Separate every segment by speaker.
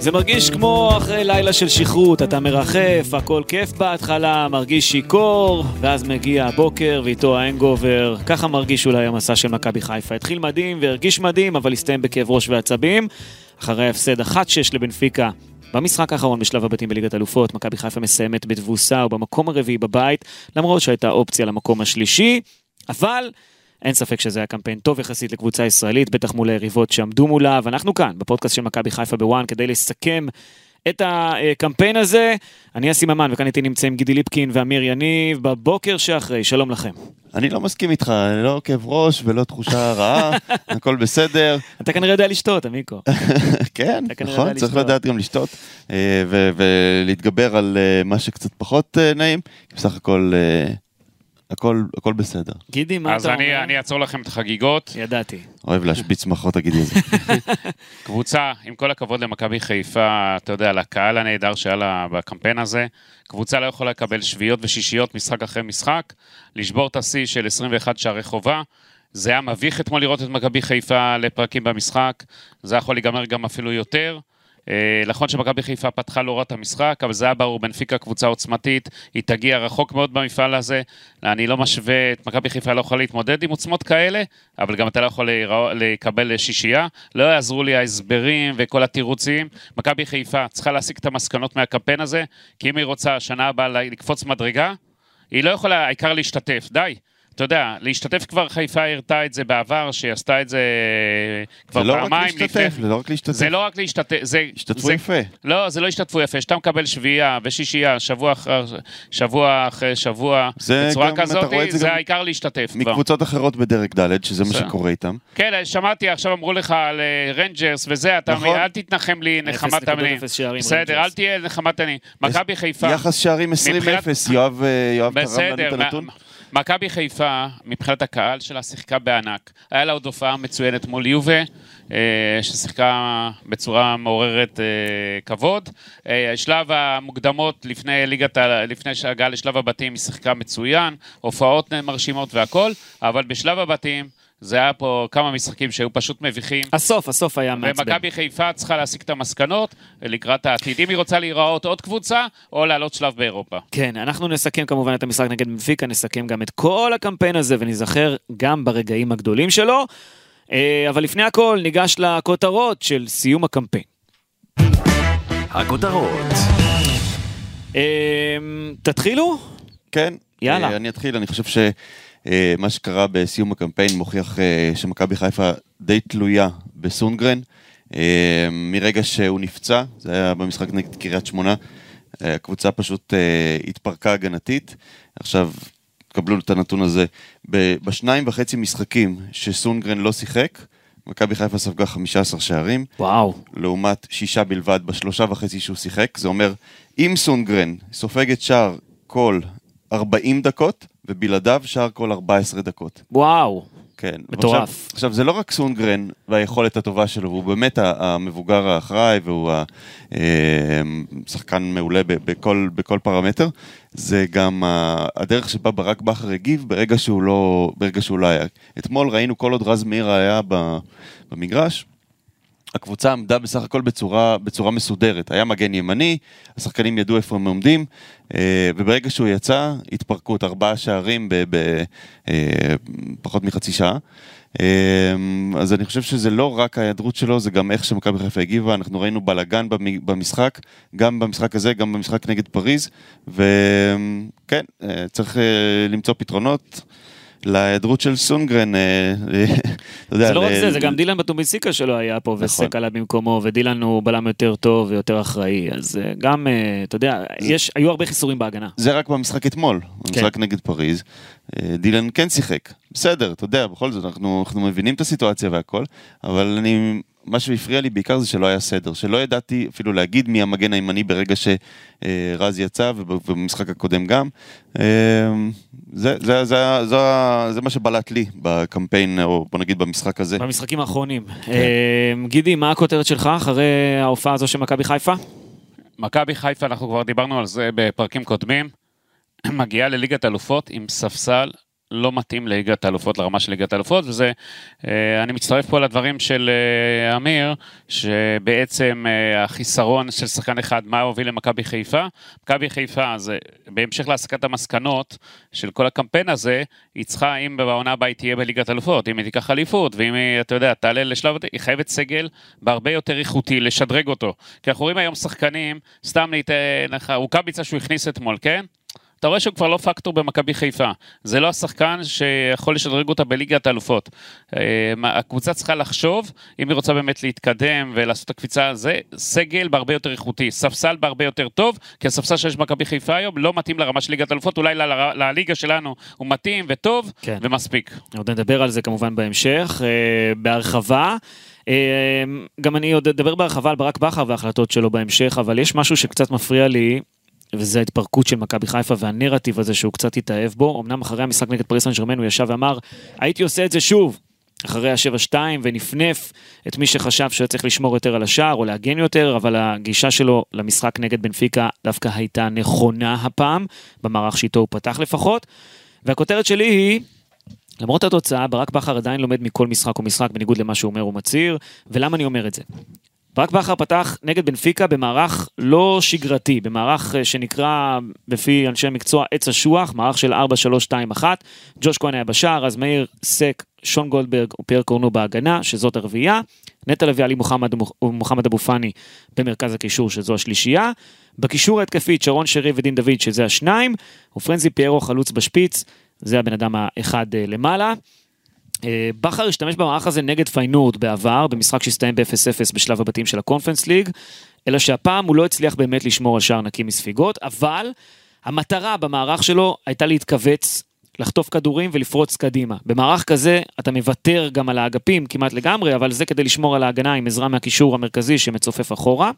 Speaker 1: זה מרגיש כמו אחרי לילה של שכרות, אתה מרחף, הכל כיף בהתחלה, מרגיש שיכור, ואז מגיע הבוקר ואיתו האנגובר. ככה מרגיש אולי המסע של מכבי חיפה. התחיל מדהים והרגיש מדהים, אבל הסתיים בכאב ראש ועצבים. אחרי ההפסד 1-6 לבנפיקה במשחק האחרון בשלב הבתים בליגת אלופות, מכבי חיפה מסיימת בתבוסה ובמקום הרביעי בבית, למרות שהייתה אופציה למקום השלישי, אבל אין ספק שזה היה קמפיין טוב יחסית לקבוצה ישראלית, בטח מול היריבות שעמדו מולה, ואנחנו כאן, בפודקאסט של מכבי חיפה בוואן, כדי לסכם את הקמפיין הזה. אני אסי ממן, וכאן איתי נמצאים גידי ליפקין ואמיר יניב, בבוקר שאחרי, שלום לכם.
Speaker 2: אני לא מסכים איתך, לא כאב ראש ולא תחושה רעה, הכל בסדר.
Speaker 1: אתה כנראה יודע לשתות, עמיקו.
Speaker 2: כן, נכון, צריך. לדעת גם לשתות אה, ולהתגבר על אה, מה שקצת פחות אה, נעים, בסך הכל הכל הכל בסדר.
Speaker 1: גידי, מה
Speaker 3: אז
Speaker 1: אתה
Speaker 3: אני,
Speaker 1: אומר?
Speaker 3: אני אעצור לכם את החגיגות.
Speaker 1: ידעתי.
Speaker 2: אוהב להשפיץ מחרות תגידי את זה.
Speaker 3: קבוצה, עם כל הכבוד למכבי חיפה, אתה יודע, לקהל הנהדר שהיה לה בקמפיין הזה, קבוצה לא יכולה לקבל שביעיות ושישיות משחק אחרי משחק, לשבור את השיא של 21 שערי חובה. זה היה מביך אתמול לראות את מכבי חיפה לפרקים במשחק, זה יכול להיגמר גם אפילו יותר. אה, נכון שמכבי חיפה פתחה לא רע את המשחק, אבל זה היה ברור, בנפיקה קבוצה עוצמתית, היא תגיע רחוק מאוד במפעל הזה. אני לא משווה, את מכבי חיפה לא יכולה להתמודד עם עוצמות כאלה, אבל גם אתה לא יכול לקבל שישייה. לא יעזרו לי ההסברים וכל התירוצים. מכבי חיפה צריכה להסיק את המסקנות מהקמפיין הזה, כי אם היא רוצה שנה הבאה לקפוץ מדרגה, היא לא יכולה, העיקר להשתתף, די. אתה יודע, להשתתף כבר חיפה הראתה את זה בעבר, שהיא עשתה את זה כבר
Speaker 2: זה לא רק
Speaker 3: פעמיים
Speaker 2: להשתתף, זה לא רק להשתתף.
Speaker 3: זה לא רק להשתתף, זה...
Speaker 2: השתתפו
Speaker 3: זה,
Speaker 2: יפה.
Speaker 3: לא, זה לא השתתפו יפה, שאתה מקבל שביעייה ושישייה, שבוע אחר שבוע, אחרי שבוע,
Speaker 2: זה
Speaker 3: בצורה
Speaker 2: גם-
Speaker 3: כזאת,
Speaker 2: זה
Speaker 3: זה
Speaker 2: גם
Speaker 3: העיקר להשתתף כבר.
Speaker 2: מקבוצות אחרות בדרג ד', שזה מה. שקורה איתם.
Speaker 3: כן, שמעתי, עכשיו אמרו לך על אה, רנג'רס וזה, אתה
Speaker 2: נכון.
Speaker 3: אל תתנחם לי נחמת
Speaker 1: 0.0
Speaker 3: תמנים.
Speaker 1: שערים,
Speaker 3: בסדר. אל תהיה נחמת תמנים. מכבי חיפה...
Speaker 2: יחס שערים 20-0,
Speaker 3: מבחינת-
Speaker 2: יואב אה, יואב תרם לנו את הנתון.
Speaker 3: מכבי חיפה, מבחינת הקהל שלה, שיחקה בענק. היה לה עוד הופעה מצוינת מול יובה, אה, ששיחקה בצורה מעוררת אה, כבוד. אה, שלב המוקדמות, לפני ליגת, לפני שהגעה לשלב הבתים, היא שיחקה מצוין, הופעות מרשימות והכל, אבל בשלב הבתים, זה היה פה כמה משחקים שהיו פשוט מביכים.
Speaker 1: הסוף, הסוף היה מעצבן.
Speaker 3: ומכבי חיפה צריכה להסיק את המסקנות לקראת העתיד. אם היא רוצה להיראות עוד קבוצה, או לעלות שלב באירופה.
Speaker 1: כן, אנחנו נסכם כמובן את המשחק נגד בנפיקה, נסכם גם את כל הקמפיין הזה וניזכר גם ברגעים הגדולים שלו. אה, אבל לפני הכל ניגש לכותרות של סיום הקמפיין.
Speaker 4: הכותרות
Speaker 1: אה, תתחילו?
Speaker 2: כן.
Speaker 1: יאללה.
Speaker 2: אה, אני אתחיל, אני חושב שמה שקרה בסיום הקמפיין מוכיח אה, שמכבי חיפה די תלויה בסונגרן. אה, מרגע שהוא נפצע, זה היה במשחק נגד קריית שמונה, אה, הקבוצה פשוט אה, התפרקה הגנתית. עכשיו, תקבלו את הנתון הזה. בשניים וחצי משחקים שסונגרן לא שיחק, מכבי חיפה ספגה 15 שערים.
Speaker 1: וואו.
Speaker 2: לעומת שישה בלבד בשלושה וחצי שהוא שיחק. זה אומר, אם סונגרן סופג את שער כל 40 דקות, ובלעדיו שער כל 14 דקות.
Speaker 1: וואו.
Speaker 2: כן.
Speaker 1: מטורף.
Speaker 2: עכשיו, עכשיו, זה לא רק סונגרן והיכולת הטובה שלו, והוא באמת המבוגר האחראי, והוא ה- אה, שחקן מעולה בכל, בכל פרמטר, זה גם הדרך שבה ברק בכר הגיב ברגע שהוא לא, ברגע שהוא לא היה. אתמול ראינו כל עוד רז מאיר היה במגרש, הקבוצה עמדה בסך הכל בצורה, בצורה מסודרת. היה מגן ימני, השחקנים ידעו איפה הם עומדים, אה, וברגע שהוא יצא, התפרקות ארבעה שערים בפחות מחצי שעה. אה, אז אני חושב שזה לא רק ההיעדרות שלו, זה גם איך שמכבי חיפה הגיבה. אנחנו ראינו בלאגן במ- במשחק, גם במשחק הזה, גם במשחק נגד פריז, וכן, אה, צריך אה, למצוא פתרונות. להיעדרות של סונגרן, אה, אתה יודע,
Speaker 1: זה לא רק זה, זה גם דילן בטוביסיקה שלו היה פה,
Speaker 2: נכון.
Speaker 1: וסק עלה במקומו, ודילן הוא בלם יותר טוב ויותר אחראי, אז אה, גם, אה, אתה יודע, היו הרבה חיסורים בהגנה.
Speaker 2: זה רק במשחק אתמול, במשחק נגד פריז. אה, דילן כן שיחק, בסדר, אתה יודע, בכל זאת, אנחנו, אנחנו מבינים את הסיטואציה והכל, אבל אני, מה שהפריע לי בעיקר זה שלא היה סדר, שלא ידעתי אפילו להגיד מי המגן הימני ברגע שרז יצא, ובמשחק הקודם גם. אה, זה, זה, זה, זה, זה מה שבלט לי בקמפיין, או בוא נגיד במשחק הזה.
Speaker 1: במשחקים האחרונים. כן. גידי, מה הכותרת שלך אחרי ההופעה הזו של מכבי חיפה?
Speaker 3: מכבי חיפה, אנחנו כבר דיברנו על זה בפרקים קודמים, מגיעה לליגת אלופות עם ספסל לא מתאים לליגת האלופות, לרמה של ליגת האלופות, וזה, אה, אני מצטרף פה לדברים של אה, אמיר, שבעצם אה, החיסרון של שחקן אחד, מה הוביל למכבי חיפה? מכבי חיפה, זה בהמשך להסקת המסקנות של כל הקמפיין הזה, היא צריכה, אם בעונה הבאה היא תהיה בליגת אלופות, אם היא תיקח אליפות, ואם היא, אתה יודע, תעלה לשלב, היא חייבת סגל בהרבה יותר איכותי, לשדרג אותו. כי אנחנו רואים היום שחקנים, סתם ניתן לך, רוקאביצה שהוא הכניס אתמול, כן? אתה רואה שהוא כבר לא פקטור במכבי חיפה. זה לא השחקן שיכול לשדרג אותה בליגת האלופות. אה, הקבוצה צריכה לחשוב, אם היא רוצה באמת להתקדם ולעשות את הקפיצה, זה סגל בהרבה יותר איכותי, ספסל בהרבה יותר טוב, כי הספסל שיש במכבי חיפה היום לא מתאים לרמה של ליגת האלופות, אולי לליגה שלנו הוא מתאים וטוב כן. ומספיק.
Speaker 1: עוד נדבר על זה כמובן בהמשך, אה, בהרחבה. אה, גם אני עוד אדבר בהרחבה על ברק בכר וההחלטות שלו בהמשך, אבל יש משהו שקצת מפריע לי, וזה ההתפרקות של מכבי חיפה והנרטיב הזה שהוא קצת התאהב בו. אמנם אחרי המשחק נגד פריס סן ג'רמן הוא ישב ואמר, הייתי עושה את זה שוב, אחרי ה-7-2, ונפנף את מי שחשב שהיה צריך לשמור יותר על השער או להגן יותר, אבל הגישה שלו למשחק נגד בנפיקה דווקא הייתה נכונה הפעם, במערך שאיתו הוא פתח לפחות. והכותרת שלי היא, למרות התוצאה, ברק בכר עדיין לומד מכל משחק ומשחק, בניגוד למה שהוא אומר ומצהיר, ולמה אני אומר את זה? ברק בכר פתח נגד בנפיקה במערך לא שגרתי, במערך אה, שנקרא בפי אנשי מקצוע עץ אשוח, מערך של 4-3-2-1. ג'וש כהן היה בשער, אז מאיר סק, שון גולדברג ופייר קורנו בהגנה, שזאת הרביעייה. נטע לוי עלי מוחמד ומוחמד אבו פאני במרכז הקישור, שזו השלישייה. בקישור ההתקפית שרון שרי ודין דוד, שזה השניים. ופרנזי פיירו חלוץ בשפיץ, זה הבן אדם האחד אה, למעלה. אה, בכר השתמש במערך הזה נגד פיינורד בעבר, במשחק שהסתיים ב-0-0 בשלב הבתים של הקונפרנס ליג, אלא שהפעם הוא לא הצליח באמת לשמור על שער נקי מספיגות, אבל המטרה במערך שלו הייתה להתכווץ, לחטוף כדורים ולפרוץ קדימה. במערך כזה אתה מוותר גם על האגפים כמעט לגמרי, אבל זה כדי לשמור על ההגנה עם עזרה מהקישור המרכזי שמצופף אחורה.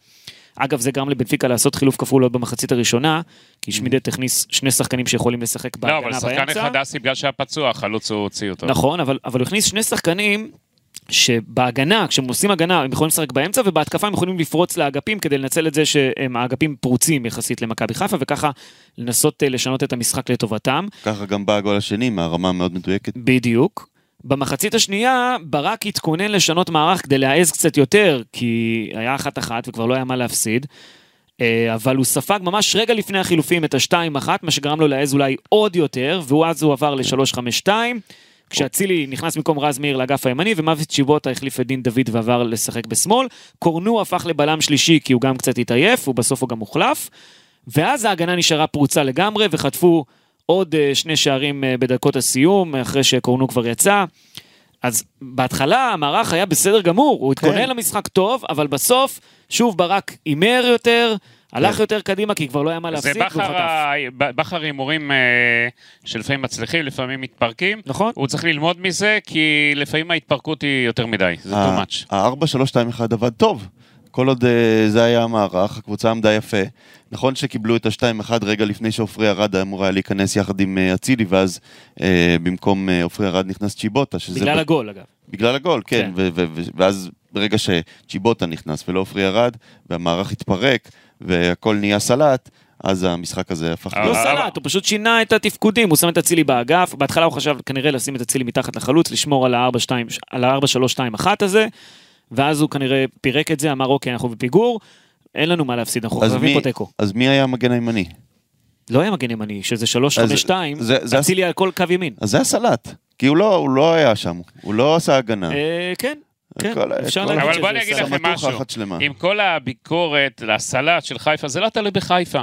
Speaker 1: אגב, זה גרם לבנפיקה לעשות חילוף כפול עוד במחצית הראשונה, כי שמידט הכניס שני שחקנים שיכולים לשחק בהגנה באמצע.
Speaker 3: לא, אבל שחקן אחד אסי בגלל שהיה פצוע, החלוץ הוא הוציא אותו.
Speaker 1: נכון, אבל, אבל הוא הכניס שני שחקנים שבהגנה, כשהם עושים הגנה, הם יכולים לשחק באמצע, ובהתקפה הם יכולים לפרוץ לאגפים כדי לנצל את זה שהם האגפים פרוצים יחסית למכבי חיפה, וככה לנסות אה, לשנות את המשחק לטובתם.
Speaker 2: ככה גם בא הגול השני מהרמה המאוד מדויקת.
Speaker 1: בדיוק. במחצית השנייה, ברק התכונן לשנות מערך כדי להעז קצת יותר, כי היה אחת-אחת וכבר לא היה מה להפסיד. אה, אבל הוא ספג ממש רגע לפני החילופים את השתיים אחת, מה שגרם לו להעז אולי עוד יותר, ואז הוא עבר ל-3-5-2, כשאצילי נכנס במקום רז מאיר לאגף הימני, ומוות צ'יבוטה החליף את דין דוד ועבר לשחק בשמאל. קורנו הפך לבלם שלישי כי הוא גם קצת התעייף, ובסוף הוא גם הוחלף. ואז ההגנה נשארה פרוצה לגמרי, וחטפו עוד אה, שני שערים אה, בדקות הסיום, אחרי שקורנו כבר יצא. אז בהתחלה המערך היה בסדר גמור, הוא התכונן כן. למשחק טוב, אבל בסוף, שוב ברק הימר יותר, הלך כן. יותר קדימה, כי כבר לא היה מה להפסיק, והוא חטף.
Speaker 3: זה בכר הימורים אה, שלפעמים מצליחים, לפעמים מתפרקים.
Speaker 1: נכון.
Speaker 3: הוא צריך ללמוד מזה, כי לפעמים ההתפרקות היא יותר מדי, זה too much.
Speaker 2: ה-4-3-2-1 עבד טוב. כל עוד uh, זה היה המערך, הקבוצה עמדה יפה. נכון שקיבלו את ה-2-1 רגע לפני שעופרי ארד אמור היה להיכנס יחד עם אה, אצילי, ואז uh, במקום עופרי ארד נכנס צ'יבוטה.
Speaker 1: בגלל ב... הגול, אגב.
Speaker 2: בגלל הגול, כן. כן. ואז ברגע שצ'יבוטה נכנס ולא עופרי ארד, והמערך התפרק, והכל נהיה סלט, אז המשחק הזה הפך...
Speaker 1: לא סלט, הוא פשוט שינה את התפקודים, הוא שם את אצילי באגף, בהתחלה הוא חשב כנראה לשים את אצילי מתחת לחלוץ, לשמור על ה-4-3-2-1 הזה. ואז הוא כנראה פירק את זה, אמר אוקיי, אנחנו בפיגור, אין לנו מה להפסיד, אנחנו חייבים פה תיקו.
Speaker 2: אז מי היה המגן הימני?
Speaker 1: לא היה מגן ימני, שזה 3-5-2, אצילי על כל קו ימין.
Speaker 2: אז זה הסלט, כי הוא לא, הוא לא היה שם, הוא לא עשה הגנה.
Speaker 1: אה, כן, כן, אפשר להגיד
Speaker 3: שזה... אבל בוא אני אגיד לכם משהו, עם כל הביקורת לסלט של חיפה, זה לא תלוי בחיפה.